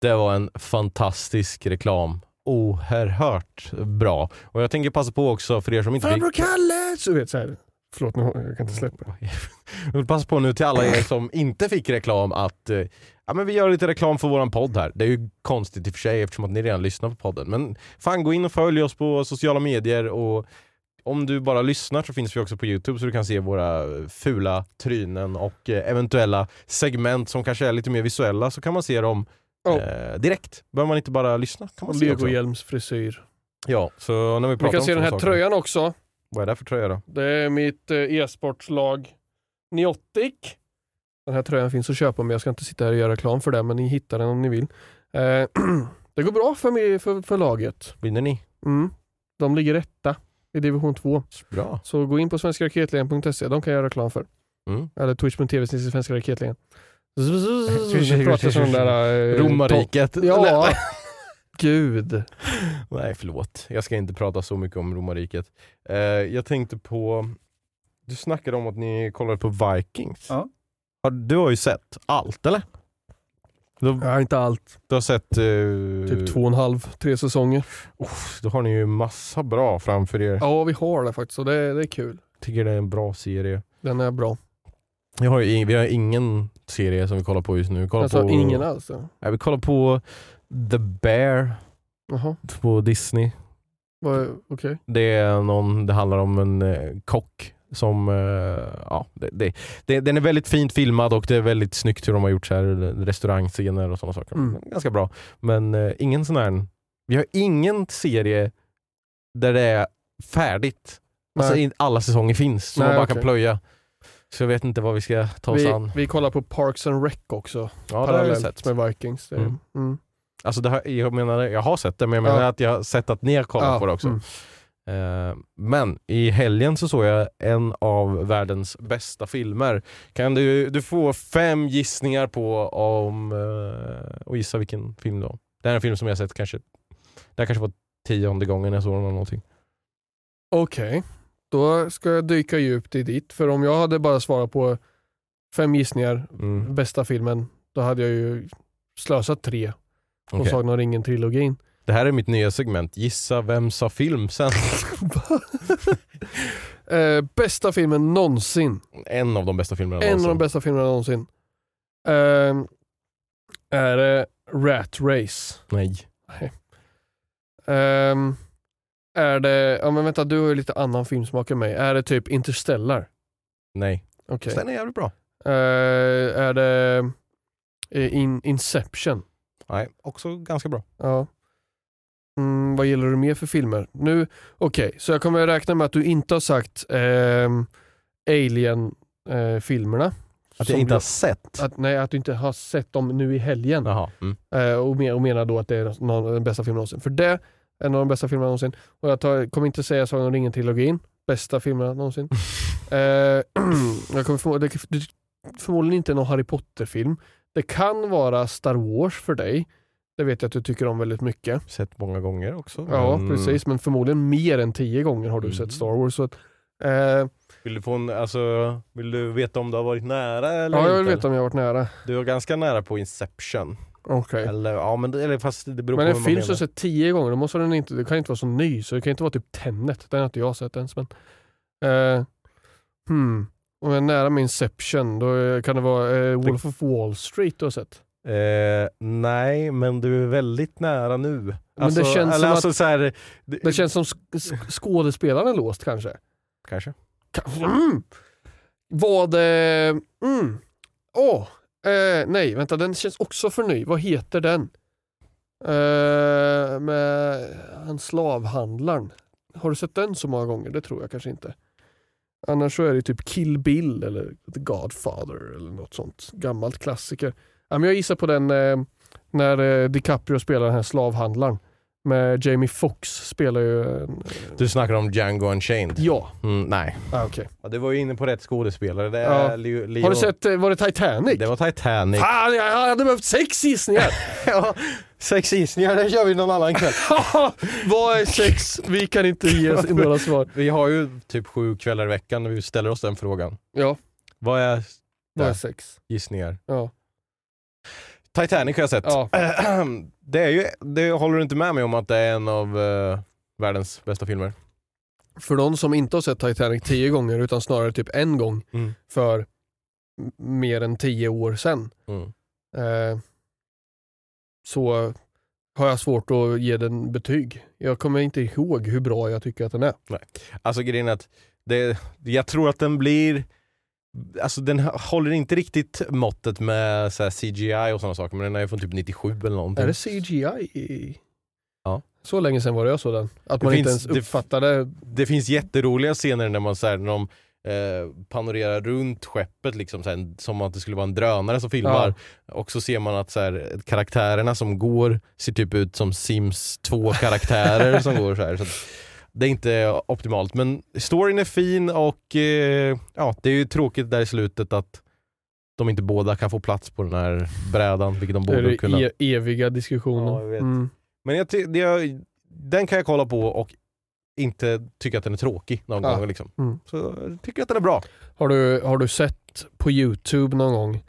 Det var en fantastisk reklam. Oerhört bra. Och jag tänker passa på också för er som inte Farbror Kalle! Så vet, så här. Förlåt, nu, jag kan inte släppa. Jag vill passa på nu till alla er som inte fick reklam att eh, ja, men vi gör lite reklam för våran podd här. Det är ju konstigt i och för sig eftersom att ni redan lyssnar på podden. Men fan gå in och följ oss på sociala medier och om du bara lyssnar så finns vi också på Youtube så du kan se våra fula trynen och eh, eventuella segment som kanske är lite mer visuella så kan man se dem Ja. eh, direkt. Behöver man inte bara lyssna. Kan man se också. Legohjälms frisyr. Ja, så när vi Vi pratar kan om se den här saker- tröjan också. Vad är det för tröja då? Det är mitt eh, e-sportslag Niotic. Den här tröjan finns att köpa men jag ska inte sitta här och göra reklam för det men ni hittar den om ni vill. Eh, det går bra för, mig, för, för laget. Vinner ni? Mm. De ligger etta i division 2. Bra. Så gå in på svenskaraketligan.se, de kan jag göra reklam för. Mm. Eller twitch.tv svenska raketligan. Vi pratar sån där... eh, Romarriket. to- Ja, gud. Nej förlåt, jag ska inte prata så mycket om romarriket. Eh, jag tänkte på, du snackade om att ni kollade på Vikings. Ja. Har, du har ju sett allt eller? Du, Ja, inte allt. du har sett... eh, Typ två och en halv, tre säsonger. uff, då har ni ju massa bra framför er. Ja, vi har det faktiskt och det, det är kul. Tycker det är en bra serie. Den är bra. Jag har ju, vi har ingen serie som vi kollar på just nu. Vi kollar Alltså på, ingen alls. Ja. Vi kollar på The Bear Jaha, på Disney. vad- okej. Det, är någon, det handlar om en eh, kock som, eh, ja, det, det, det, den är väldigt fint filmad och det är väldigt snyggt hur de har gjort så här, restaurangscener och sådana saker. Mm. Ganska bra. Men eh, ingen sån här, vi har ingen serie där det är färdigt. Alltså Nej. alla säsonger finns, Nej, man bara okej. kan plöja. Så jag vet inte vad vi ska ta oss vi, an. vi kollar på Parks and Rec också, Ja, det har parallellt sett. med Vikings. Det, Mm. mm. Alltså det har, jag menar, jag har sett det, men jag menar Ja. att jag har sett att ni har kollat Ja, på det också. mm. Eh, men i helgen så såg jag en av världens bästa filmer. Kan du, du få fem gissningar på om, eh, och gissa vilken film då? Det här är en film som jag sett kanske, det här kanske var tionde gången jag såg den eller någonting. Okej, då ska jag dyka djupt i ditt. För om jag hade bara svarat på fem gissningar, Mm. bästa filmen, då hade jag ju slösat tre på Okej. Sagan om ringen-trilogin. Det här är mitt nya segment, gissa vem sa film sen? eh, bästa filmen någonsin. en av de bästa filmerna En av de någonsin. bästa filmerna någonsin. Eh, är det Rat Race? Nej. Ehm, är det, ja men vänta du har ju lite annan filmsmak än mig. Är det typ Interstellar? Nej. Okej. Den är jävligt bra. Eh, är det eh, in, Inception? Nej, också ganska bra. Ja. Mm, vad gillar du mer för filmer? Nu, okej, så jag kommer räkna med att du inte har sagt ehm, Alien-filmerna. Att jag inte har sett. att, nej, att du inte har sett dem nu i helgen. Jaha. Mm. Eh, och, men, och menar då att det är någon, den bästa filmen någonsin. För det en av de bästa filmerna någonsin. Och jag tar, kommer inte säga Sagan om ringen-trilogin. Bästa filmerna någonsin. eh, jag kommer förmo- det, det, förmodligen inte någon Harry Potter-film. Det kan vara Star Wars för dig. Det vet jag att du tycker om väldigt mycket. Sett många gånger också. Ja, men- precis. Men förmodligen mer än tio gånger har du Mm. sett Star Wars. Så att, eh, Vill du, få en, alltså, vill du veta om du har varit nära eller ja, jag vill veta om jag har varit nära. Du var ganska nära på Inception. Okej. Eller, ja, men det, eller fast det beror Men på en film som sett tio gånger, då måste den inte, det kan inte vara så ny. Så det kan inte vara typ Tenet. Den har inte jag sett ens. Men, eh, hmm. Om jag är nära med Inception, då eh, kan det vara eh, Wolf of Wall Street du har sett. Eh, nej, men du är väldigt nära nu. Men Alltså, det känns eller som alltså, att så här, det, det känns som sk- sk- skådespelaren är låst kanske. Kanske. Ka- Mm. Vad... Eh, mm. Åh, eh, nej vänta den känns också för ny. Vad heter den? Eh, med han slavhandlaren. Har du sett den så många gånger? Det tror jag kanske inte. Annars så är det typ Kill Bill eller The Godfather eller något sånt. Gammalt klassiker. Ja, men jag gissar på den eh, när eh, DiCaprio spelar den här slavhandlaren. Med Jamie Foxx spelar ju... en- Du snackar om Django Unchained? ja, Mm, nej. ah, okej. Ja, du var ju inne på rätt skådespelare. Det Ja. är Leo, Leo. Har du sett, eh, var det Titanic? Det var Titanic. Fan, jag hade behövt sex gissningar. ja, sex gissningar, det kör vi någon annan kväll. Vad är sex? Vi kan inte ge några svar. Vi har ju typ sju kvällar i veckan när vi ställer oss den frågan. Ja, Vad är vad är Ja. sex? gissningar? Ja. Titanic har jag sett. Ja. Det, är ju, det håller du inte med mig om att det är en av eh, världens bästa filmer? För de som inte har sett Titanic tio gånger utan snarare typ en gång Mm. för m- mer än tio år sedan Mm. eh, så har jag svårt att ge den betyg. Jag kommer inte ihåg hur bra jag tycker att den är. Alltså grejen är att det, jag tror att den blir Alltså den håller inte riktigt måttet med så CGI och sådana saker men den är från typ 97 eller någonting. Är det CGI? Ja. Så länge sedan var det jag såg den. Att Det man inte finns- ens det- uppfattade. Det finns jätteroliga scener när man så här, när de eh, panorerar runt skeppet liksom, så här, som att det skulle vara en drönare som filmar. Och så ser man att så här, karaktärerna som går ser typ ut som Sims 2 karaktärer som går så här. Så att det är inte optimalt men storyn är fin och eh, ja, det är ju tråkigt där i slutet att de inte båda kan få plats på den här brädan, vilket de borde det kunna. e- eviga diskussionen. Ja, jag vet. Mm. Men jag, det, jag, den kan jag kolla på och inte tycka att den är tråkig någon Ja. gång. Liksom. Mm. Så jag tycker att den är bra. Har, du, har du sett på Youtube någon gång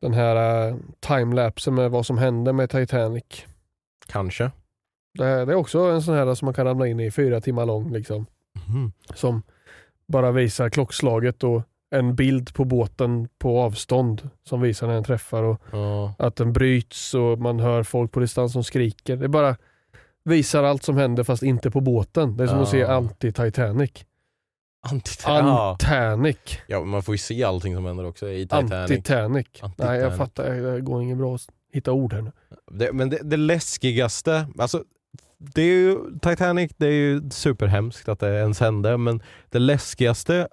den här uh, timelapsen med vad som hände med Titanic. Kanske. Det, är- det är också en sån här som man kan ramla in i fyra timmar lång. Liksom, Mhm. som bara visar klockslaget och en bild på båten på avstånd som visar när den träffar och Ja. att den bryts och man hör folk på distans som skriker. Det bara visar allt som händer fast inte på båten. Det är som Ja. att se anti-Titanic. Antit- ja. Antanic. ja, man får ju se allting som händer också i Titanic. Antitanic. Nej jag Antitanic. fattar, det går inget bra att hitta ord här nu. Det, men det, det läskigaste, alltså det är ju, Titanic det är ju superhemskt att det ens hände men det läskigaste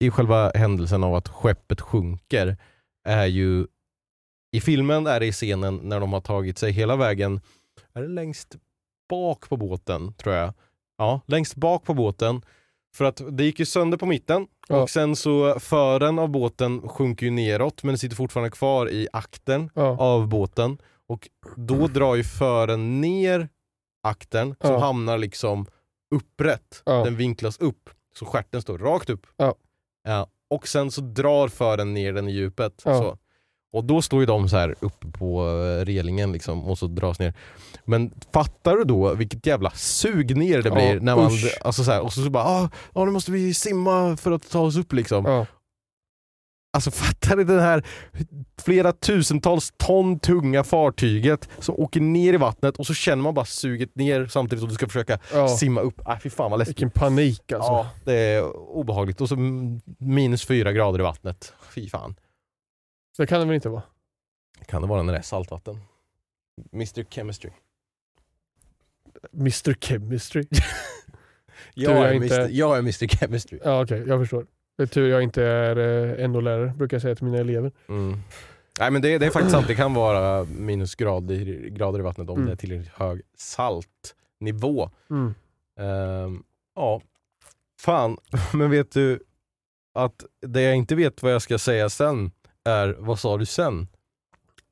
i själva händelsen av att skeppet sjunker är ju i filmen är det i scenen när de har tagit sig hela vägen, är det längst bak på båten tror jag. Ja, längst bak på båten. För att det gick ju sönder på mitten Ja. och sen så fören av båten sjunker ju neråt men det sitter fortfarande kvar i akten Ja. av båten och då drar ju fören ner akten som Ja. hamnar liksom upprätt. Ja. Den vinklas upp så stjärten står rakt upp. Ja. Ja, och sen så drar fören ner den i djupet. Så. Och då står ju de så här uppe på eh, relingen liksom och så dras ner. Men fattar du då vilket jävla sug ner det blir när man, usch. alltså så här, och så, så bara ah, ah, nu måste vi simma för att ta oss upp liksom. Alltså fattar du det här flera tusentals ton tunga fartyget som åker ner i vattnet och så känner man bara suget ner samtidigt som du ska försöka Ja. simma upp. Äh, fy fan vad läskigt. Vilken panik alltså. Ja, det är obehagligt. Och så minus fyra grader i vattnet. Fy fan. Det kan det väl inte vara? Kan det vara när det är saltvatten? Mr Chemistry. Mr Chemistry. Jag, är, inte- Mr, jag är Mr Chemistry. Ja okej, jag förstår. Det är tur jag inte är eh, NO-lärare, brukar jag säga till mina elever. Mm. Nej men det, det är faktiskt sant, det kan vara minusgrader grader i vattnet om Mm. det är tillräckligt hög saltnivå. Mm. Ehm, ja, fan. Men vet du att det jag inte vet vad jag ska säga sen är, vad sa du sen?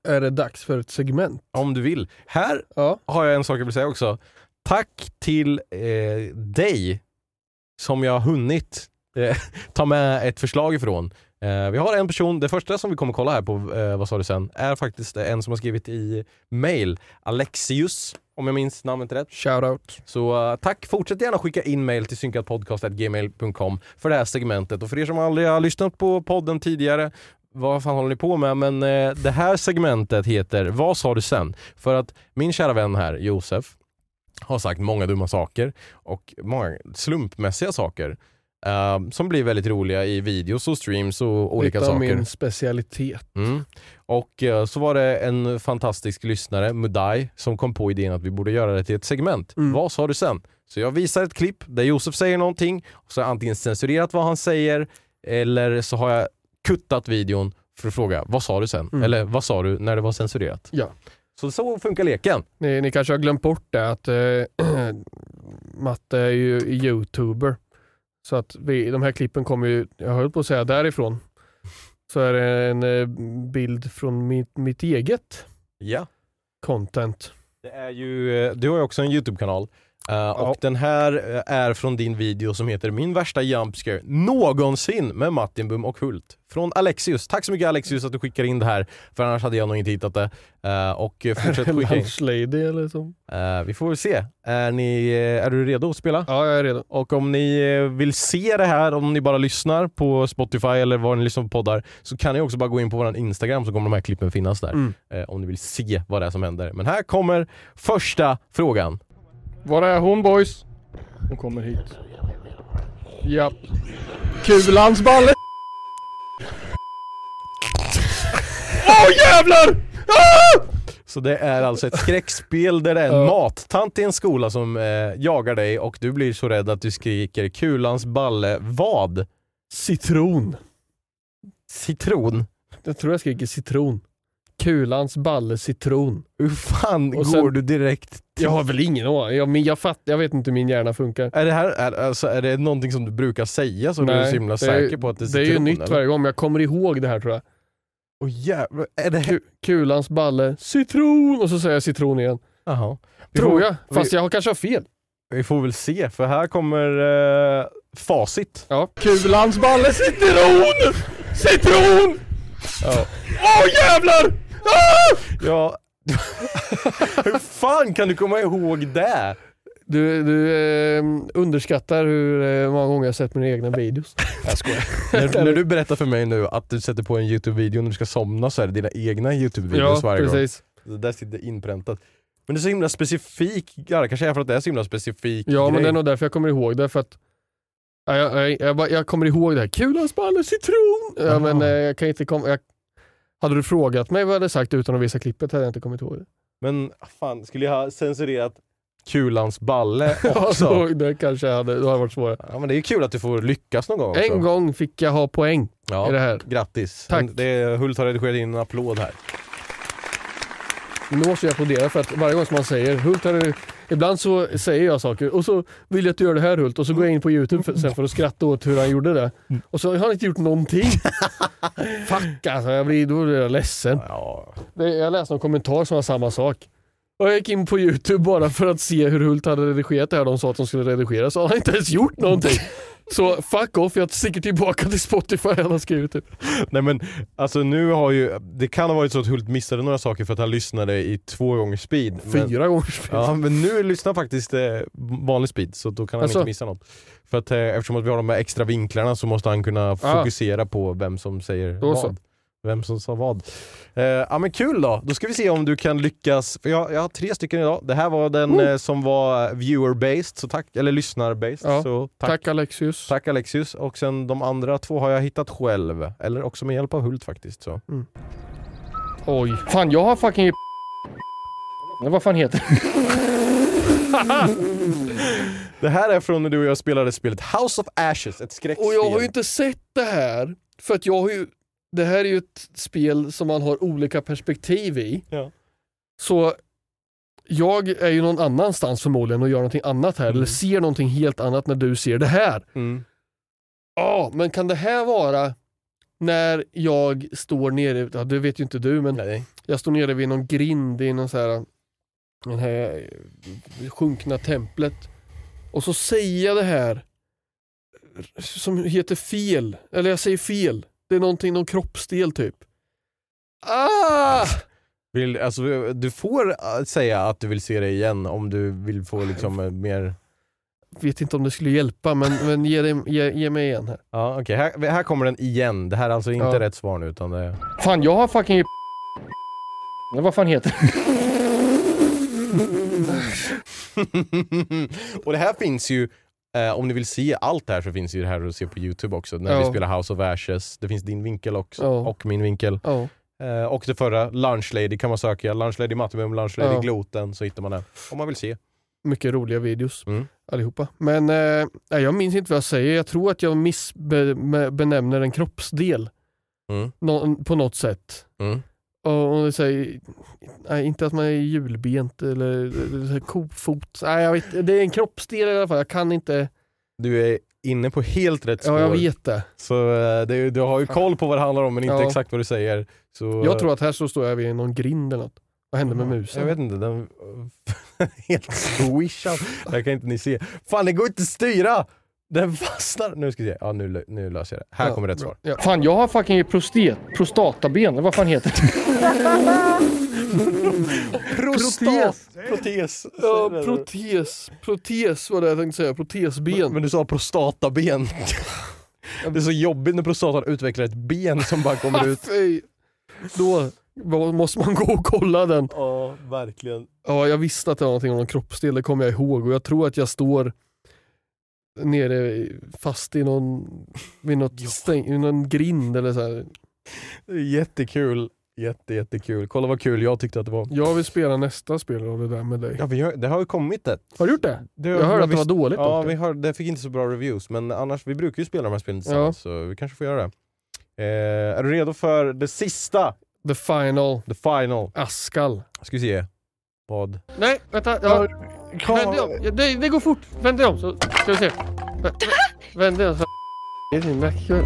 Är det dags för ett segment? Om du vill. Här Ja. har jag en sak jag vill säga också. Tack till eh, dig som jag har hunnit eh, ta med ett förslag ifrån. Eh, vi har en person, det första som vi kommer kolla här på, eh, vad sa du sen, är faktiskt en som har skrivit i mail, Alexius, om jag minns namnet rätt. Shoutout. Så uh, tack, fortsätt gärna skicka in mail till synkatpodcast.gmail.com för det här segmentet. Och för er som aldrig har lyssnat på podden tidigare, vad fan håller ni på med? Men eh, det här segmentet heter Vad sa du sen? För att min kära vän här, Josef, har sagt många dumma saker och många slumpmässiga saker eh, som blir väldigt roliga i videos och streams och olika Lite av saker. min specialitet. Mm. Och eh, så var det en fantastisk lyssnare, Mudai, som kom på idén att vi borde göra det till ett segment. Mm. Vad sa du sen? Så jag visar ett klipp där Josef säger någonting, och så har jag antingen censurerat vad han säger eller så har jag kuttat videon för att fråga vad sa du sen? Mm. Eller vad sa du när det var censurerat? Ja. Så så funkar leken. Ni, ni kanske har glömt bort det att eh, Matte är ju youtuber. Så att vi, de här klippen kommer ju, jag höll på att säga därifrån, så är det en eh, bild från mitt, mitt eget Ja. content. Det är ju, eh, du har ju också en YouTube-kanal. Eh, Och den här eh, är från din video som heter Min värsta jumpscare någonsin med Martin Bum och Hult. Från Alexius. Tack så mycket Alexius att du skickar in det här, för annars hade jag nog inte hittat det. Eh, Och fortsätt skicka in. Lady eller så. Eh, Vi får väl se. Är, ni, är du redo att spela? Ja, jag är redo. Och om ni vill se det här, om ni bara lyssnar på Spotify eller var ni lyssnar på poddar, så kan ni också bara gå in på vår Instagram så kommer de här klippen finnas där. Mm. Om ni vill se vad det är som händer. Men här kommer första frågan. Var är hon boys? Hon kommer hit. Japp. Kulans balle! Åh jävlar! Ah! Så det är alltså ett skräckspel där det är en mattant i en skola som eh, jagar dig och du blir så rädd att du skriker kulans balle vad? Citron. Citron? Jag tror jag skriker citron. Kulans balle citron. Hur fan Och sen- går du direkt Jag har väl ingen aning. Jag, men jag, fatt, jag vet inte hur min hjärna funkar. Är det, här, är, alltså, är det någonting som du brukar säga så du är så himla är, säker på att det är det är ju citron, nytt eller? varje gång, men jag kommer ihåg det här tror jag. Åh jävlar, är det här? Ku, kulans balle citron och så säger jag citron igen. Jaha. Vi Tror får, jag, fast vi, jag kanske har fel. vi får väl se, för här kommer eh, facit. Ja. Kulans balle citron! Citron! Ja. Åh jävlar! Ah! Ja. Hur fan kan du komma ihåg det? Du, du eh, underskattar hur eh, många gånger jag sett mina egna videos. Jag skojar. när, när du berättar för mig nu att du sätter på en Youtube-video när du ska somna så är det dina egna Youtube-videos varje gång. precis. Det där sitter inpräntat. Men det är så himla specifik, ja, det kanske är för att det är så himla specifik Ja, men grej. det är nog därför jag kommer ihåg det. För att, ja, jag, jag, jag, jag kommer ihåg det här, kulans balle citron. Ja, men eh, jag kan inte komma... Hade du frågat mig vad jag hade sagt utan att visa klippet hade jag inte kommit ihåg det. Men fan, skulle jag ha censurerat Kulans balle Ja, också? då, det kanske hade, då hade varit svårare. ja, men det är kul att du får lyckas någon gång också. En gång fick jag ha poäng ja, i det här. Grattis. Tack. Det är, Hult har redigerat in en applåd här. Nu måste jag applådera för att varje gång som man säger Hult har du... Ibland så säger jag saker och så vill jag att du gör det här Hult och så går jag in på youtube för, sen för att skratta åt hur han gjorde det. Och så har han inte gjort någonting. Fuck alltså, jag blir, då blir jag ledsen. Ja. Jag läste någon kommentar som var samma sak. Och jag gick in på youtube bara för att se hur Hult hade redigerat det här de sa att de skulle redigera så har han inte ens gjort någonting. Så fuck off, jag sticker tillbaka till Spotify han har skrivit typ. Nej men alltså nu har ju, det kan ha varit så att Hult missade några saker för att han lyssnade i två gånger speed. Men, Fyra gånger speed. ja men nu lyssnar faktiskt eh, vanlig speed så då kan han Alltså? inte missa något. För att eh, eftersom att vi har de här extra vinklarna så måste han kunna fokusera på vem som säger Då så. Vem som sa vad. Eh, ja men kul då, då ska vi se om du kan lyckas. För jag, jag har tre stycken idag. Det här var den eh, som var viewer-based, så tack, eller lyssnar-based. Ja, Så Tack. tack. Alexius. Tack Alexius. Och sen de andra två har jag hittat själv. Eller också med hjälp av Hult faktiskt. Så. Oj. Fan jag har fucking... Men vad fan heter Det här är från när du och jag spelade spelet House of Ashes, ett skräckspel. Och jag har ju inte sett det här. För att jag har ju... Det här är ju ett spel som man har olika perspektiv i. Ja. Så jag är ju någon annanstans förmodligen och gör någonting annat här. Mm. Eller ser någonting helt annat när du ser det här. Mm. Ja, men kan det här vara när jag står nere, ja, det vet ju inte du men Nej. jag står nere vid någon grind i någon så här, den här sjunkna templet och så säger jag det här som heter fel, eller jag säger fel. Det är någonting, någon kroppsdel typ. Ah! Vill, alltså, du får äh, säga att du vill se det igen om du vill få liksom eh, mer... Vet inte om det skulle hjälpa men, men ge, det, ge, ge mig igen här. Ja okej, här, här kommer den igen. Det här är alltså inte Ja. rätt svar nu utan det är... Fan jag har fucking... Vad fan heter det? och det här finns ju, eh, om ni vill se allt det här så finns ju det här att se på youtube också. När Ja. vi spelar House of Ashes, det finns din vinkel också, Ja. och min vinkel. Ja. Eh, och det förra, Lunch Lady kan man söka, Lunch Lady Matimum, Lunch Lady. Gloten, så hittar man den. Om man vill se. Mycket roliga videos Mm. allihopa. Men eh, jag minns inte vad jag säger. Jag tror att jag missbenämner en kroppsdel Mm. nå- på något sätt. Mm. Och, det säger, nej, inte att man är julbent eller, så här kofot. Nej, jag vet, det är en kroppsdel i alla fall. Jag kan inte. Du är inne på helt rätt spår. Ja, jag vet det. Så eh, det, du har ju koll på vad det handlar om men inte Ja. exakt vad du säger. Så, Jag tror att här så står jag vid någon grind eller något. Vad hände med musen? Jag vet inte, den... helt swishad. Det här kan inte ni se. Fan det går inte att styra! Den fastnar. Nu ska vi se. Ja nu, nu löser jag det. Här Ja, kommer rätt bra. svar. Ja. Fan, jag har fucking prostet, prostataben. Vad fan heter det? Prostat! Protes. Ja, protes. Protes var det jag tänkte säga. Protesben. Men du sa prostataben. Det är så jobbigt när prostatan utvecklar ett ben som bara kommer ut. Då måste man gå och kolla den. Ja, verkligen. Ja, jag visste att det var någonting om någon kroppsdel, det kommer jag ihåg. Och jag tror att jag står nere fast i någon, vid något stäng, i någon grind eller så här. Jättekul. Jätte, jättekul. Kolla vad kul jag tyckte att det var. Jag vill spela nästa spel av det där med dig. Ja, vi har, det har ju kommit ett. Har du gjort det? Det, Jag hörde att det var dåligt Ja, vi hör, det fick inte så bra reviews, men annars, vi brukar ju spela de här spelen tillsammans, så vi kanske får göra det. Eh, är du redo för det sista? The final. The final. Askal. Ska vi se. Vad? Nej, vänta. Vänd dig om. Det, det går fort. Vänd dig om så ska vi se. Vä- vä- Vänd dig om så. Det är din macka.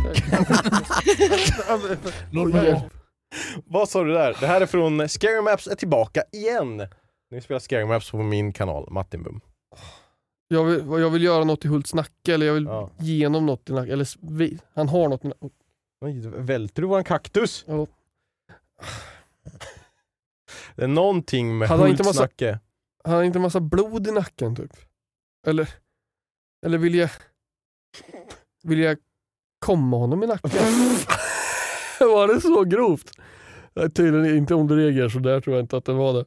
Vad sa du där? Det här är från Scary Maps är tillbaka igen. Nu spelar Scary Maps på min kanal, Martin Jag vill, jag vill göra något i Hults nacke eller jag vill Ja. ge honom något i nacken. Eller vi, han har något i nacken. Oj, välter du våran kaktus? Ja. Det är någonting med inte massa- Hultsnacke. Han har inte massa blod i nacken typ? Eller, eller vill jag vill jag komma honom i nacken? var det så grovt? Nej, Tydligen inte om du reagerar så där tror jag inte att det var det.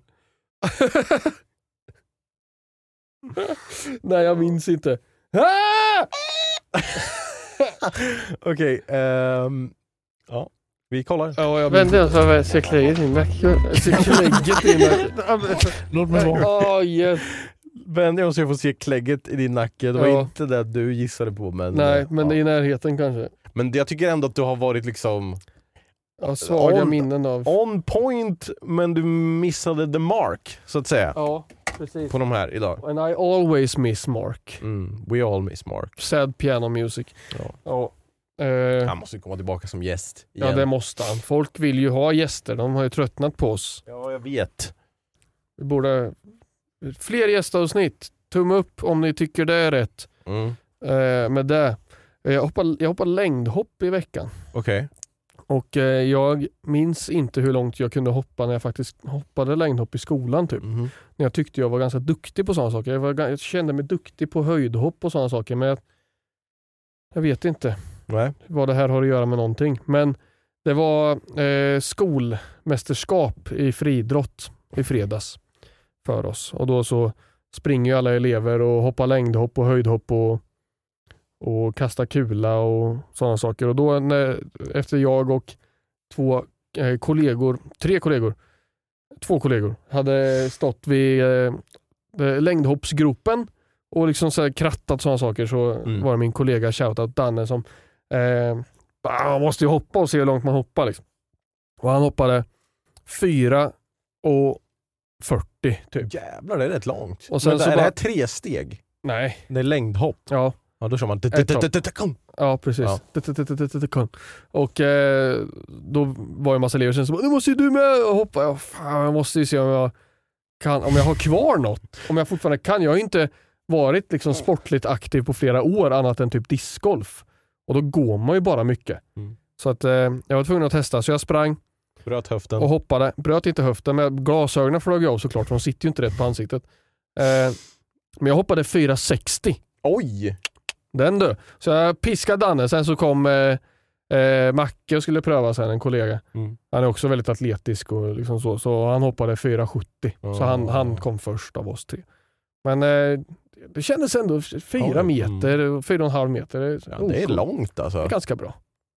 Nej jag minns inte. Ah! Okej, okay, um, ja. Vi kollar. Ja, jag vände jag ser klägget i klägget i nacken. Låt mig vara. Oh, yes. Vänder jag så jag får se klägget i din nacke. Det var Ja. inte det du gissade på men... Nej, men ja. i närheten kanske. men jag tycker ändå att du har varit liksom har svaga On- minnen av... on point men du missade the mark så att säga. Ja, precis. På de här idag. And I always miss Mark. Mm, we all miss mark. Sad piano music. Ja. Ja. Eh, Han måste komma tillbaka som gäst ja, igen. det måste han. Folk vill ju ha gäster. De har ju tröttnat på oss. Ja, jag vet. Vi borde... Fler gästavsnitt. Tumme upp om ni tycker det är rätt. Mm. Eh, med det. Jag hoppar, jag hoppar längdhopp i veckan. Okej. Och eh, jag minns inte hur långt jag kunde hoppa när jag faktiskt hoppade längdhopp i skolan. Typ. Mhm. När jag tyckte jag var ganska duktig på sådana saker. Jag, var, jag kände mig duktig på höjdhopp och sådana saker. Men jag, jag vet inte Nej. vad det här har att göra med någonting. Men det var eh, skolmästerskap i friidrott i fredags för oss. Och då så springer ju alla elever och hoppar längdhopp och höjdhopp och, och kastar kula och sådana saker. Och då när, efter jag och två eh, kollegor, tre kollegor, två kollegor hade stått vid eh, eh, längdhoppsgropen och liksom så krattat sådana saker så Mm. var det min kollega shoutout Danne som eh, man måste ju hoppa och se hur långt man hoppar. Liksom. Och han hoppade 4 och 40 typ. Jävlar, det är rätt långt. Och sen Vänta, så är det bara- här tre steg? Nej, Det är längdhopp. ja, Ja, då kör man... Ja precis. Och då var det en massa elever som sa nu måste ju du med och hoppa. Ja, fan, jag måste ju se om jag kan, om jag har kvar något. Om jag fortfarande kan. Jag har ju inte varit liksom sportligt aktiv på flera år annat än typ discgolf. Och då går man ju bara mycket. Mm. Så att eh, jag var tvungen att testa så jag sprang Bröt höften. och hoppade. Bröt inte höften men glasögonen flög av såklart för de sitter ju inte rätt på ansiktet. Eh, men jag hoppade 460. Oj! Den du. Så jag piskade Danne, sen så kom eh, eh, Macke och skulle pröva sen, en kollega. Mm. Han är också väldigt atletisk och liksom så, så han hoppade 470. Så Oh. han, han kom först av oss tre. Men eh, det kändes ändå, fyra Oj, meter, och fyra och en halv meter. Det är, Ja, det är långt Det alltså. är ganska bra.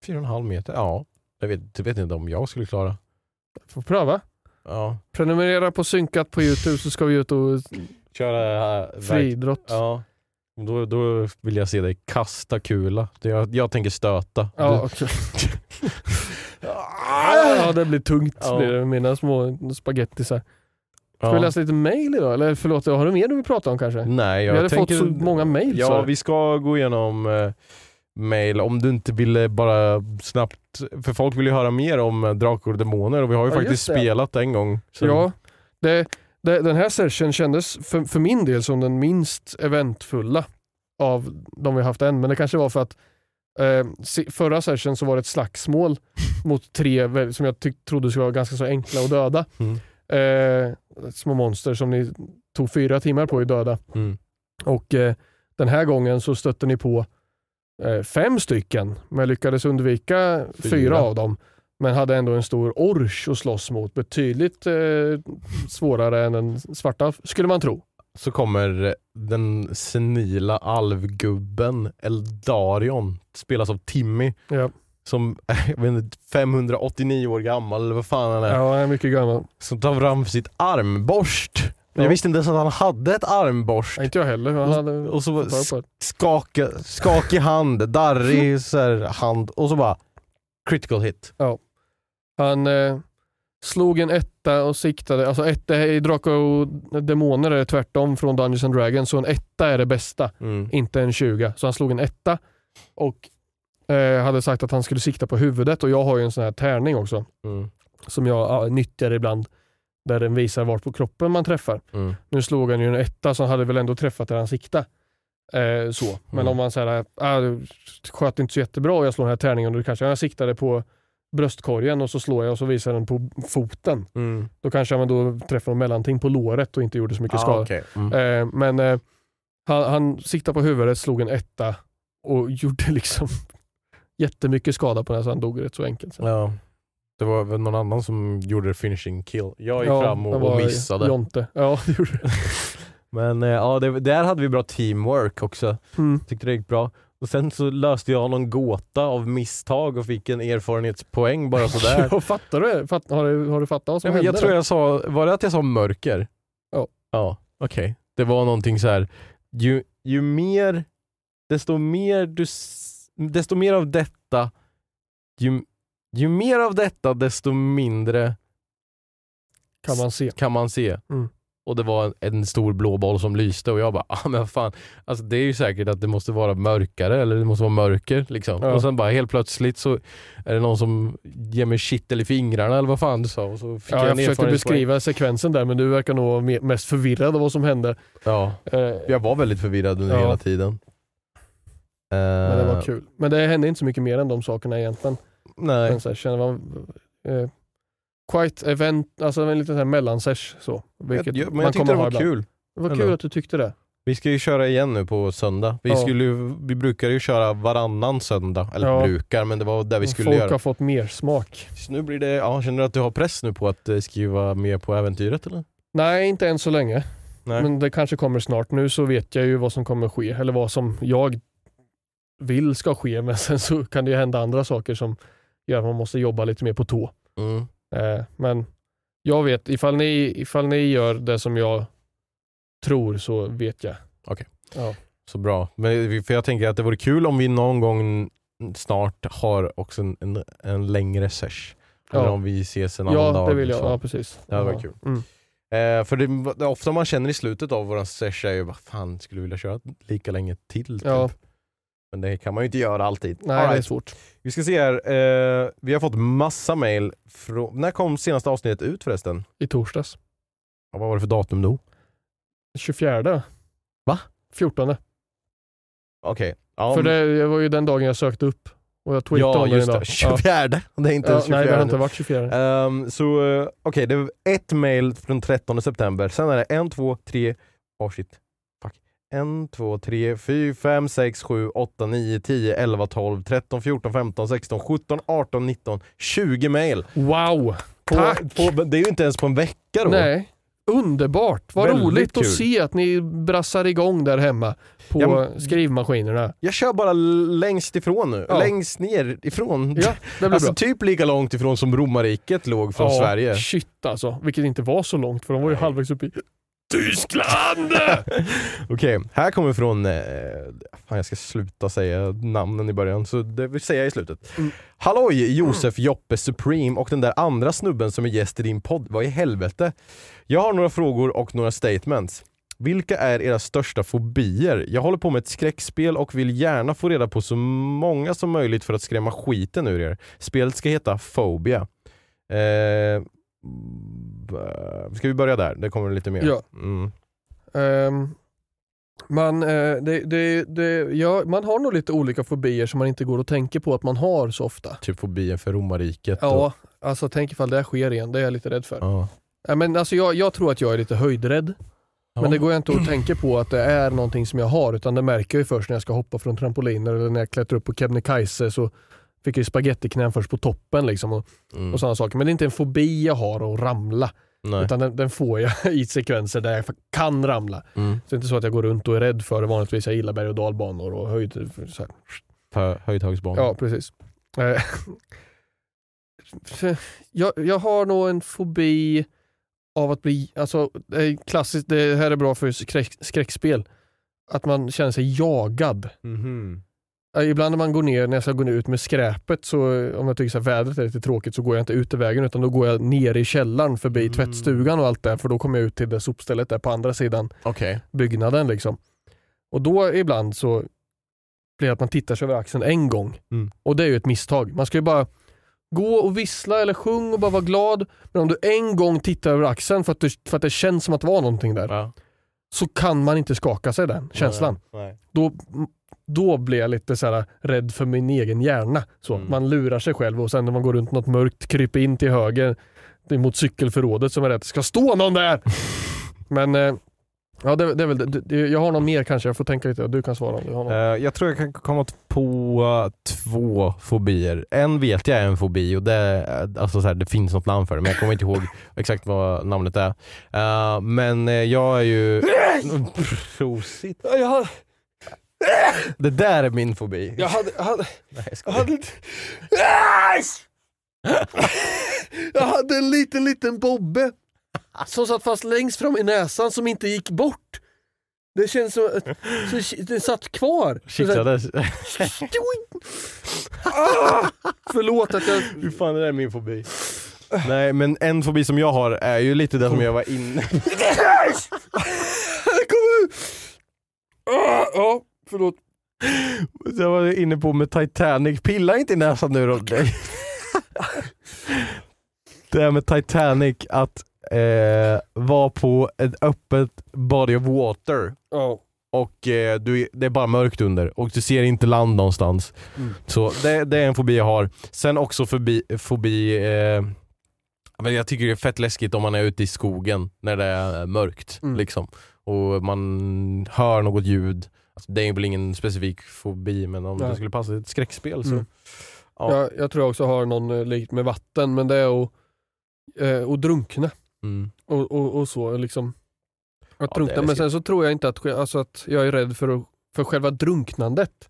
Fyra och en halv meter, ja. Jag vet, jag vet inte om jag skulle klara. Får pröva. Ja. Prenumerera på Synkat på Youtube så ska vi ut och Köra... Verk- friidrott. Ja. Då, då vill jag se dig kasta kula. Det Jag, jag tänker stöta. Ja, okej. ja, det blir tungt Ja. blir det med mina små spagettisar. Ska ja. vi läsa lite mail idag? Eller förlåt, har du mer du vill prata om kanske? Nej, jag vi hade tänker... fått så många mail. Ja, du. vi ska gå igenom eh, mail. Om du inte ville bara snabbt, för folk vill ju höra mer om eh, Drakar och Demoner och vi har ju Ja, faktiskt spelat en gång. Så- Ja, det, det, den här session kändes för, för min del som den minst eventfulla av de vi haft än. Men det kanske var för att se- förra session så var det ett slagsmål mot tre som jag tyck, trodde skulle vara ganska så enkla att döda. Mm. Eh, små monster som ni tog fyra timmar på att döda. Mm. Och eh, den här gången så stötte ni på eh, fem stycken, men lyckades undvika fyra. Fyra. av dem. Men hade ändå en stor orch att slåss mot. Betydligt eh, svårare än den svarta, skulle man tro. Så kommer den senila alvgubben Eldarion, spelas av Timmy, Ja, som är jag vet inte, 589 år gammal eller vad fan han är. ja han är mycket gammal. Som tar fram sitt armborst. Ja. Jag visste inte ens att han hade ett armborst. Inte jag heller. Han hade och så skaka, skakig hand, darrig så här, hand och så bara critical hit. Han eh, slog en etta och siktade. Alltså etta i Drakar och Demoner är det tvärtom från Dungeons and Dragons. Så en etta är det bästa. Mm. inte en 20. Så han slog en etta och eh, hade sagt att han skulle sikta på huvudet och jag har ju en sån här tärning också Mm. som jag ja, nyttjar ibland där den visar vart på kroppen man träffar. Mm. Nu slog han ju en etta så han hade väl ändå träffat där han siktade. Eh, så. Men Mm. om man säger ah, sköt inte så jättebra och jag slår den här tärningen och då kanske jag siktade på bröstkorgen och så slår jag och så visar den på foten. Mm. Då kanske man då träffar någon mellanting på låret och inte gjorde så mycket Ah, skada. okej. mm. Eh, men eh, han, han siktade på huvudet, slog en etta och gjorde liksom jättemycket skada på den så han dog rätt så enkelt. Sen. Ja. Det var väl någon annan som gjorde finishing kill. Jag gick Ja, fram och, och missade. Jonte. Ja, det gjorde. Men eh, ja, det, där hade vi bra teamwork också. Mm. Tyckte det gick bra. Och sen så löste jag någon gåta av misstag och fick en erfarenhetspoäng bara sådär. Ja, fattar du? Fatt, har, du, har du fattat vad som Nej, men jag hände? tror jag sa, var det att jag sa mörker? Ja. Ja, okej. Det var någonting så här. Ju, ju mer, desto mer du, desto mer av detta, ju, ju mer av detta desto mindre kan man se. kan man se. Mm. Och det var en, en stor blå boll som lyste och jag bara, ah, men vad fan. Alltså det är ju säkert att det måste vara mörkare eller det måste vara mörker. Liksom. Ja. Och sen bara helt plötsligt så är det någon som ger mig kittel i fingrarna eller vad fan du sa. Och så fick Ja, jag en försökte beskriva sekvensen där men du verkar nog mest förvirrad av vad som hände. Ja, Eh, jag var väldigt förvirrad under Ja. hela tiden. Men det var Eh, kul. Men det hände inte så mycket mer än de sakerna egentligen. Nej. Men så här, känner man, eh, quite event, alltså en liten så här mellansesh så. Vilket jag, men jag tyckte det var kul. Det var kul att du tyckte det. Vi ska ju köra igen nu på söndag. Vi, Ja. skulle, vi brukar ju köra varannan söndag. Eller Ja. brukar, men det var där vi skulle Folk göra. har fått mer smak. Så nu blir det, ja, känner du att du har press nu på att eh, skriva mer på äventyret eller? Nej, inte än så länge. Nej. Men det kanske kommer snart. Nu så vet jag ju vad som kommer ske, eller vad som jag vill ska ske, men sen så kan det ju hända andra saker som gör att man måste jobba lite mer på tå. Mm. Eh, men jag vet, ifall ni, ifall ni gör det som jag tror så vet jag. Okej. Ja. Så bra. Men, för jag tänker att det vore kul om vi någon gång snart har också en, en, en längre sesh. Eller Ja. om vi ses en annan Ja, dag. det vill jag. så. Ja, precis. Det ja. varit kul. Mm. Eh, för det, det, ofta man känner i slutet av våran sesh är ju vad fan skulle du vilja köra lika länge till? Typ. Ja. Men det kan man ju inte göra alltid. Nej, right. det är svårt. Vi ska se här. Eh, vi har fått massa mail. Från... När kom senaste avsnittet ut förresten? I torsdags. Ja, vad var det för datum då? 24. Va? 14. Okej. Okay. Ja, för men... det var ju den dagen jag sökte upp. Och jag tweetade ja, om just det. 24. Ja. Det är inte ja, 24. Nej, det har inte varit 24. Um, ehm, så uh, okej, okay, det var ett mail från 13 september. Sen är det en, två, tre, varsitt 1, 2, 3, 4, 5, 6, 7, 8, 9, 10, 11, 12, 13, 14, 15, 16, 17, 18, 19, 20 mail. Wow! På, Tack! På, det är ju inte ens på en vecka då. Nej. Underbart! Vad Väldigt roligt kul. att se att ni brassar igång där hemma på ja, skrivmaskinerna. Jag kör bara längst ifrån nu. Ja. Längst ner ifrån. Ja, det blir alltså bra. typ lika långt ifrån som romarriket låg från ja, Sverige. Shit alltså, vilket inte var så långt för de var ju halvvägs upp i Tyskland! Okej, här kommer från, eh, fan jag ska sluta säga namnen i början, så det vill säga i slutet. Mm. Halloj Josef Joppe Supreme och den där andra snubben som är gäst i din podd, vad i helvete? Jag har några frågor och några statements. Vilka är era största fobier? Jag håller på med ett skräckspel och vill gärna få reda på så många som möjligt för att skrämma skiten ur er. Spelet ska heta Phobia. Eh, ska vi börja där? Det kommer lite mer. Ja. Mm. Ehm, man, eh, det, det, det, ja, man har nog lite olika fobier som man inte går och tänker på att man har så ofta. Typ fobien för romarriket. och- Ja, alltså tänk ifall det sker igen. Det är jag lite rädd för. Ja. Ja, men alltså, jag, jag tror att jag är lite höjdrädd. Ja. Men det går jag inte att tänka på att det är någonting som jag har utan det märker jag ju först när jag ska hoppa från trampoliner eller när jag klättrar upp på Kebnekaise så fick ju spagettiknän först på toppen liksom och, Mm. och sådana saker. Men det är inte en fobi jag har att ramla Nej. utan den, den får jag i sekvenser där jag kan ramla. Mm. Så det är inte så att jag går runt och är rädd för det. Vanligtvis jag gillar berg och dalbanor och höjd. Så här. Hö- Höjdhögsbanan. Ja, precis. Eh, jag, jag har nog en fobi av att bli, alltså klassiskt, det här är bra för skräck, skräckspel, att man känner sig jagad. Mhm. Eh, Ibland när man går ner, när jag ska gå ner ut med skräpet, så om jag tycker här, vädret är lite tråkigt så går jag inte ut i vägen utan då går jag ner i källaren förbi Mm. tvättstugan och allt det för då kommer jag ut till det sopstället där på andra sidan Okej. byggnaden. Liksom. Och då ibland så blir det att man tittar sig över axeln en gång. Mm. Och det är ju ett misstag. Man ska ju bara gå och vissla eller sjung och bara vara glad. Men om du en gång tittar över axeln för att, du, för att det känns som att det var någonting där. Ja. så kan man inte skaka sig den känslan. Nej. Då, då blir jag lite så här rädd för min egen hjärna. Så, Mm. Man lurar sig själv och sen när man går runt något mörkt kryper in till höger mot cykelförrådet som är. Det ska stå någon där! Men eh, ja, det, det är väl det. Jag har någon mer kanske, jag får tänka lite. Du kan svara om du har någon. Eh, jag tror jag kan komma på eh, två fobier. En vet jag är en fobi och det, är- alltså så här, det finns något namn för det men jag kommer inte ihåg exakt vad namnet är. Eh, men eh, jag är ju... Prosit. Jag hade, Det där är min fobi. jag hade, jag hade, Nej, jag jag hade. Jag hade en liten, liten bobbe som satt fast längst fram i näsan som inte gick bort. Det känns som att så den satt kvar. Kittlades. ah, förlåt att jag... Fy fan det där är min fobi. Nej men en fobi som jag har är ju lite det som jag var inne Kom ut! Ah, ja, förlåt. Jag var inne på med Titanic, pilla inte i näsan nu. Nej. Det här med Titanic, att eh, vara på ett öppet body of water Ja. och eh, du, det är bara mörkt under och du ser inte land någonstans. Mm. Så det, det är en fobi jag har. Sen också fobi, fobi eh, men jag tycker det är fett läskigt om man är ute i skogen när det är mörkt. Mm. Liksom. Och man hör något ljud. Alltså, det är väl ingen specifik fobi men om Nej. det skulle passa i ett skräckspel så. Mm. Ja. Jag, jag tror jag också har någon eh, likt med vatten, men det är att, eh, att drunkna. Mm. och, och, och så. Liksom. Att Ja, drunkna. Men sen så tror jag inte att, alltså att jag är rädd för, för själva drunknandet.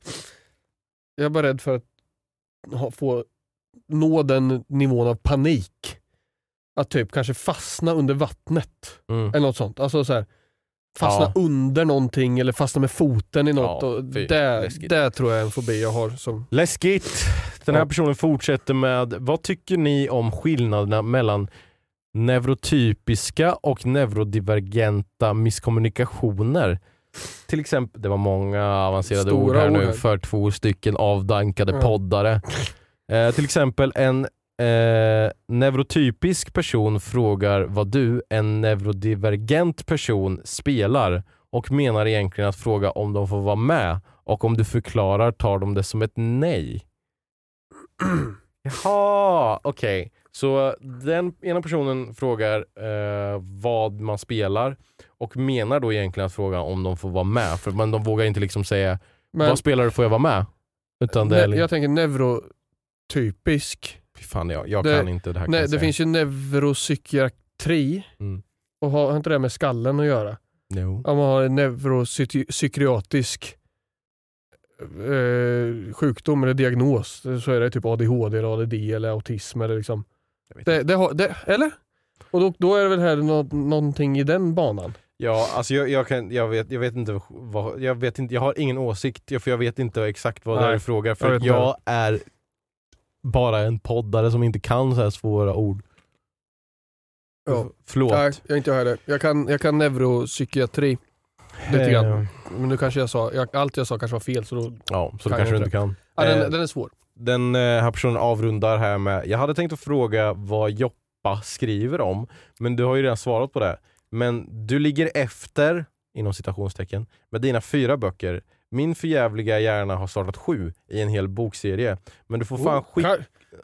Jag är bara rädd för att få nå den nivån av panik. Att typ kanske fastna under vattnet. Mm. Eller något sånt. Alltså så här, fastna Ja. under någonting eller fastna med foten i något. Ja, och det, läskigt. det tror jag är en fobi jag har. Som, Läskigt! Den här Ja. personen fortsätter med, vad tycker ni om skillnaderna mellan neurotypiska och neurodivergenta misskommunikationer? Till exempel, det var många avancerade Stora ord här ord nu här. för två stycken avdankade poddare. Eh, till exempel en eh, neurotypisk person frågar vad du, en neurodivergent person, spelar och menar egentligen att fråga om de får vara med och om du förklarar tar de det som ett nej. Jaha, okej. Så den ena personen frågar eh, vad man spelar och menar då egentligen att fråga om de får vara med. För men de vågar inte liksom säga men, vad spelar du, får jag vara med? Utan det är liksom, jag tänker neurotypisk. Fan, jag, jag Det- kan inte det här. Nej, jag det säga. finns ju neuropsykiatri. Mm. Och har, inte det med skallen att göra? No. Om man har en neuropsykiatrisk eh, sjukdom eller diagnos så är det typ ADHD, eller ADD eller autism. Eller, liksom. Jag det, det har, det, eller? Och då, då är det väl här nå, någonting i den banan? Ja, alltså jag, jag, kan, jag, vet, jag vet inte vad, jag vet inte, jag har ingen åsikt för jag vet inte exakt vad det är Nej, du frågar jag för jag, inte. är bara en poddare som inte kan så här svåra ord. Ja. Förlåt. Nej, jag är inte jag heller. Jag kan, jag kan neuropsykiatri lite grann. Men nu kanske jag sa, jag, allt jag sa kanske var fel så då, Ja, så det kanske du inte kan. ja, den, Eh, den är svår. Den eh, här personen avrundar här med, jag hade tänkt att fråga vad Joppa skriver om, men du har ju redan svarat på det. Men du ligger efter, inom citationstecken, med dina fyra böcker. Min förjävliga hjärna har startat sju i en hel bokserie. Men du får fan, Oh, skicka,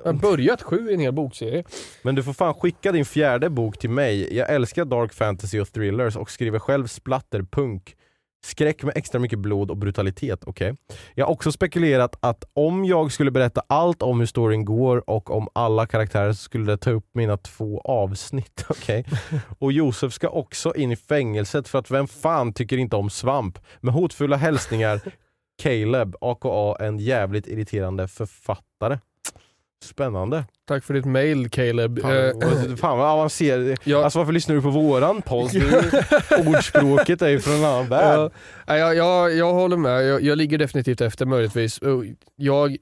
Jag har börjat sju i en hel bokserie. men du får fan skicka din fjärde bok till mig. Jag älskar dark fantasy och thrillers och skriver själv splatterpunk. Skräck med extra mycket blod och brutalitet, okej. Jag har också spekulerat att om jag skulle berätta allt om hur storyn går och om alla karaktärer så skulle det ta upp mina två avsnitt, okej. Och Josef ska också in i fängelset för att vem fan tycker inte om svamp? Med hotfulla hälsningar Caleb, aka en jävligt irriterande författare. Spännande. Tack för ditt mail Caleb. Fan, Eh, vad- fan vad avancerat. ja, Alltså varför lyssnar du på våran podd? Ordspråket är ju från en annan värld. Ja, jag, jag, jag håller med, jag, jag ligger definitivt efter möjligtvis. Jag,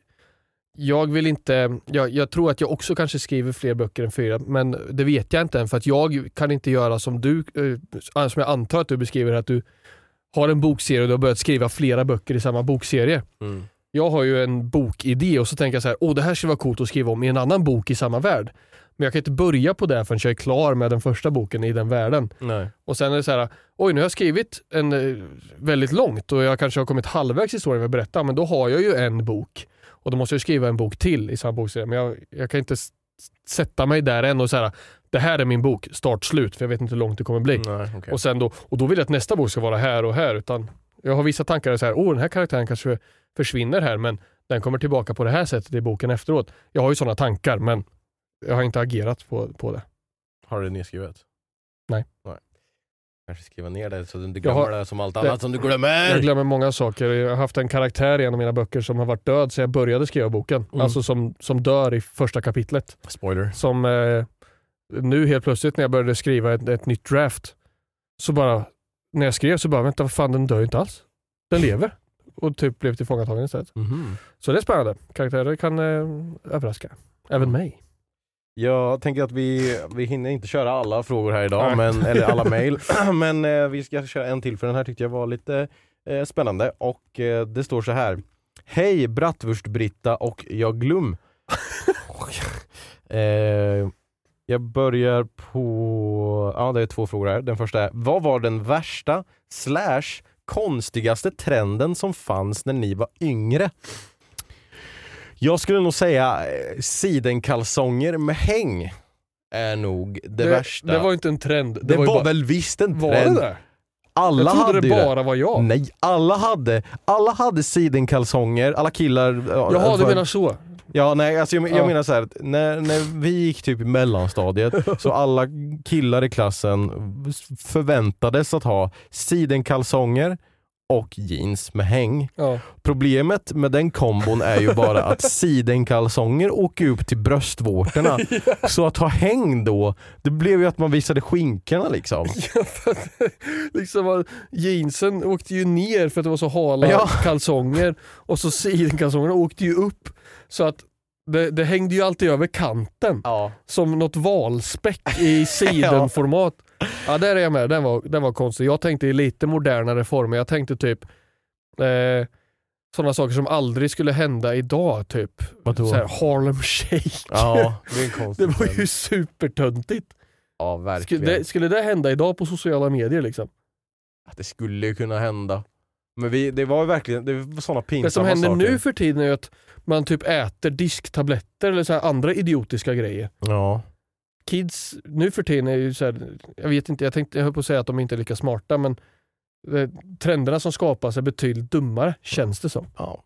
jag vill inte, jag, jag tror att jag också kanske skriver fler böcker än fyra, men det vet jag inte än för att jag kan inte göra som du, eh, som jag antar att du beskriver, att du har en bokserie och du har börjat skriva flera böcker i samma bokserie. Mm. Jag har ju en bokidé och så tänker jag så här, åh det här skulle vara coolt att skriva om i en annan bok i samma värld. Men jag kan inte börja på det förrän jag är klar med den första boken i den världen. Nej. Och sen är det så här, oj nu har jag skrivit en eh, väldigt långt och jag kanske har kommit halvvägs i historien att berätta, men då har jag ju en bok. Och då måste jag skriva en bok till i samma bokserie. Men jag, jag kan inte sätta mig där än och säga det här är min bok, start slut, för jag vet inte hur långt det kommer bli. Nej, okej. Och, sen då, och då vill jag att nästa bok ska vara här och här. Utan jag har vissa tankar, så här, oh, den här karaktären kanske försvinner här, men den kommer tillbaka på det här sättet i boken efteråt. Jag har ju sådana tankar, men jag har inte agerat på, på det. Har du det nedskrivet? Nej. Nej. Kanske skriva ner det så du inte glömmer har- det som allt det- annat som du glömmer. Jag glömmer många saker. Jag har haft en karaktär i en av mina böcker som har varit död sedan jag började skriva boken. Mm. Alltså som, som dör i första kapitlet. Spoiler. Som eh, nu helt plötsligt när jag började skriva ett, ett nytt draft, så bara, när jag skrev så bara, vänta vad fan den dör ju inte alls. Den lever. Och typ blev tillfångatagen istället. Mhm. Så det är spännande. Karaktärer kan eh, överraska. Även Mm. mig. Jag tänker att vi, vi hinner inte köra alla frågor här idag, Nej. men, eller alla mejl. men eh, vi ska köra en till för den här tyckte jag var lite eh, spännande. Och eh, det står så här. Hej Bratwurst-Britta och jag Glum. eh, jag börjar på, ja det är två frågor här. Den första är, vad var den värsta slash konstigaste trenden som fanns när ni var yngre? Jag skulle nog säga eh, sidenkalsonger med häng är nog det, värsta. Det var inte en trend. Det var, ju var bara, väl visst en var trend? det det? Alla jag trodde hade det bara var jag. Nej, alla hade, alla hade sidenkalsonger, alla killar... ja, Jaha, du för- menar så. Ja, nej, alltså jag, jag Ja. menar så här, att när, när vi gick typ i mellanstadiet så alla killar i klassen förväntades att ha sidenkalsonger och jeans med häng. Ja. Problemet med den kombon är ju bara att sidenkalsonger åker upp till bröstvårtorna. Så att ha häng då, det blev ju att man visade skinkorna liksom. Ja, för att, liksom, jeansen åkte ju ner för att det var så hala Ja. kalsonger och så sidenkalsongerna åkte ju upp. Så att det, det hängde ju alltid över kanten. Ja. Som något valspäck i sidenformat. Ja, där är jag med. Den var, den var konstig. Jag tänkte i lite modernare former. Jag tänkte typ eh, sådana saker som aldrig skulle hända idag. Typ Vadå? så här, Harlem Shake. Ja, det Det var ju supertöntigt. Ja, verkligen. Skulle det, skulle det hända idag på sociala medier liksom? Att det skulle ju kunna hända. Men vi, det var verkligen det var sådana pinsamma Det som händer saker. nu för tiden är att man typ äter disktabletter eller så andra idiotiska grejer. Ja. Kids nu för tiden är ju så här, jag vet inte, jag tänkte jag höll på att säga att de inte är lika smarta men eh, trenderna som skapas är betydligt dummare känns det som. Ja.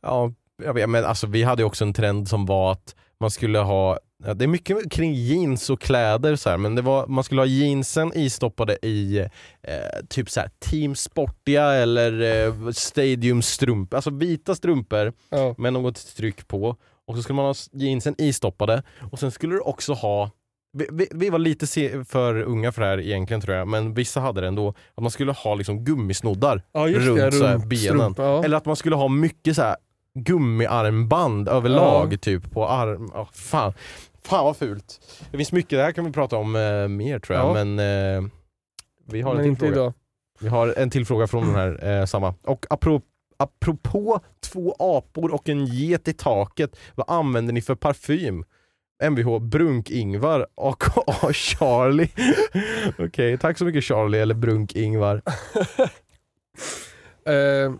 Ja, jag vet, men alltså vi hade ju också en trend som var att man skulle ha Ja, det är mycket kring jeans och kläder så här, men det var, man skulle ha jeansen istoppade i eh, typ så här Team Sportiga eller eh, Stadium strumpor, alltså vita strumpor Ja. med något tryck på. Och så skulle man ha jeansen istoppade och sen skulle du också ha vi, vi, vi var lite för unga för det här egentligen tror jag, men vissa hade det ändå. Att man skulle ha liksom gummisnoddar Ja, runt, det, så här, runt benen. strumpa, ja. Eller att man skulle ha mycket så här gummiarmband överlag Ja. typ på arm. Oh, fan. Fan vad fult. Det finns mycket, det här kan vi prata om eh, mer tror jag, Ja. men eh, vi har en men till inte fråga. idag. Vi har en till fråga från den här eh, samma. Och apropå, apropå två apor och en get i taket, vad använder ni för parfym? Mvh Brunk-Ingvar aka Charlie. Okej, tack så mycket Charlie eller Brunk-Ingvar. Eh,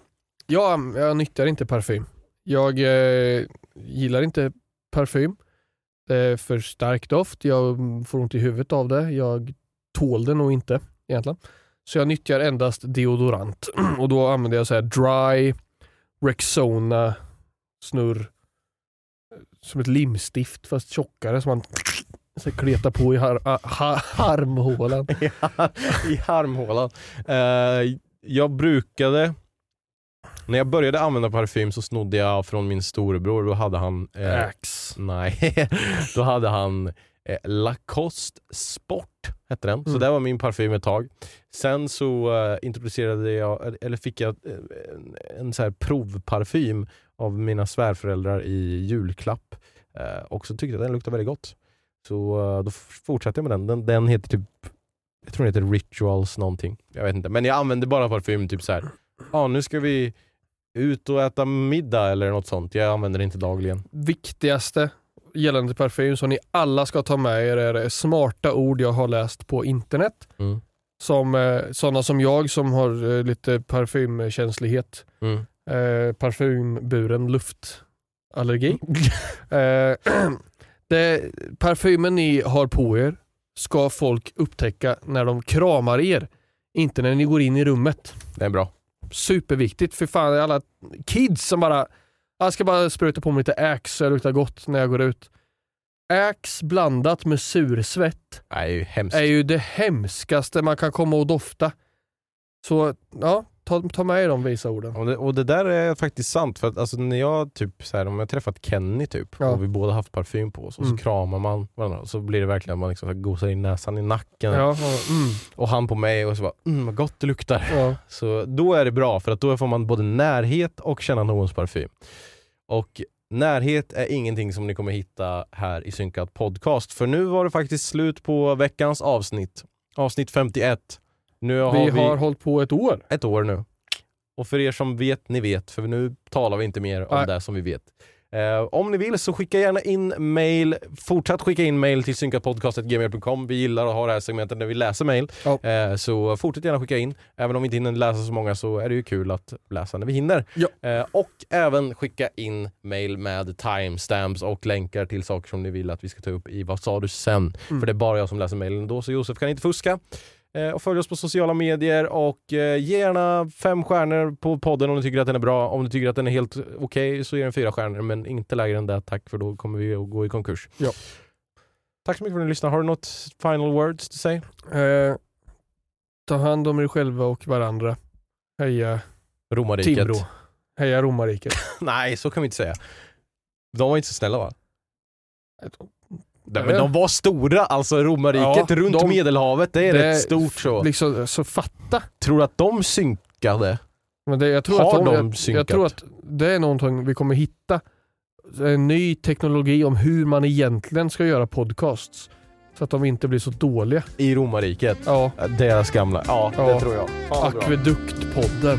ja, jag nyttjar inte parfym. Jag eh, gillar inte parfym. Det är för stark doft, jag får ont i huvudet av det. Jag tål det nog inte egentligen. Så jag nyttjar endast deodorant och då använder jag så här dry, Rexona, snurr, eh, som ett limstift fast tjockare som man så kletar på i har, ah, ha, harmhålan. I har- I harmhålan. Uh, jag brukade, när jag började använda parfym så snodde jag från min storebror, då hade han eh, Axe. Nej, då hade han eh, Lacoste Sport, hette den. Så Mm. det var min parfym ett tag. Sen så eh, introducerade jag, eller fick jag eh, en, en så här provparfym av mina svärföräldrar i julklapp. Eh, och så tyckte jag den luktade väldigt gott. Så eh, då fortsatte jag med den. den. Den heter typ, jag tror den heter Rituals någonting. Jag vet inte. Men jag använder bara parfym typ så här. ja nu ska vi ut och äta middag eller något sånt. Jag använder det inte dagligen. Viktigaste gällande parfym som ni alla ska ta med er är smarta ord jag har läst på internet. Mm. Som eh, sådana som jag som har eh, lite parfymkänslighet. Mm. Eh, parfymburen luftallergi. eh, det, parfymen ni har på er ska folk upptäcka när de kramar er. Inte när ni går in i rummet. Det är bra. Superviktigt. För fan, alla kids som bara jag ska bara spruta på mig lite Axe så jag luktar gott när jag går ut. Axe blandat med sursvett är ju hemskt. är ju det hemskaste man kan komma och dofta. Så ja, ta, ta med de visa orden. Och det, och det där är faktiskt sant, för att alltså, när jag typ så här, om jag träffat Kenny typ, Ja. och vi båda haft parfym på oss och Mm. så kramar man varandra och så blir det verkligen att man liksom gosar in näsan i nacken Ja, ja, mm, och han på mig och så bara mm vad gott det luktar. ja. Så då är det bra för att då får man både närhet och känna någons parfym. Och närhet är ingenting som ni kommer hitta här i Synkat podcast. För nu var det faktiskt slut på veckans avsnitt. Avsnitt 51. Nu har Vi vi, har hållit på ett år. ett år nu. Och för er som vet, ni vet, för nu talar vi inte mer om Nej. det som vi vet. Eh, om ni vill så skicka gärna in mail, fortsatt skicka in mail till synkatpodcast.gmail.com. Vi gillar att ha det här segmentet när vi läser mail. Ja. Eh, så fortsätt gärna skicka in. Även om vi inte hinner läsa så många så är det ju kul att läsa när vi hinner. Ja. Eh, och även skicka in mail med timestamps och länkar till saker som ni vill att vi ska ta upp i Vad sa du sen? Mm. För det är bara jag som läser mailen då, så Josef kan inte fuska. Eh, och följ oss på sociala medier och eh, ge gärna fem stjärnor på podden om du tycker att den är bra. Om du tycker att den är helt okej så ge den fyra stjärnor, men inte lägre än det tack för då kommer vi att gå i konkurs. Ja. Tack så mycket för att ni lyssnade. Har du något final words to say? Eh, ta hand om er själva och varandra. Heja Romarriket. Timrå. Heja romarriket. Nej, så kan vi inte säga. De var inte så snälla va? Nej, men de var stora, alltså romarriket Ja, runt de- Medelhavet, det är det- rätt stort så. Liksom, så fatta. Tror du att de synkade? Men det, jag, tror Har att de jag, synkat? jag tror att det är någonting vi kommer hitta. En ny teknologi om hur man egentligen ska göra podcasts. Så att de inte blir så dåliga. I romarriket? Ja, Deras gamla, ja, Ja. det tror jag. Akveduktpodden.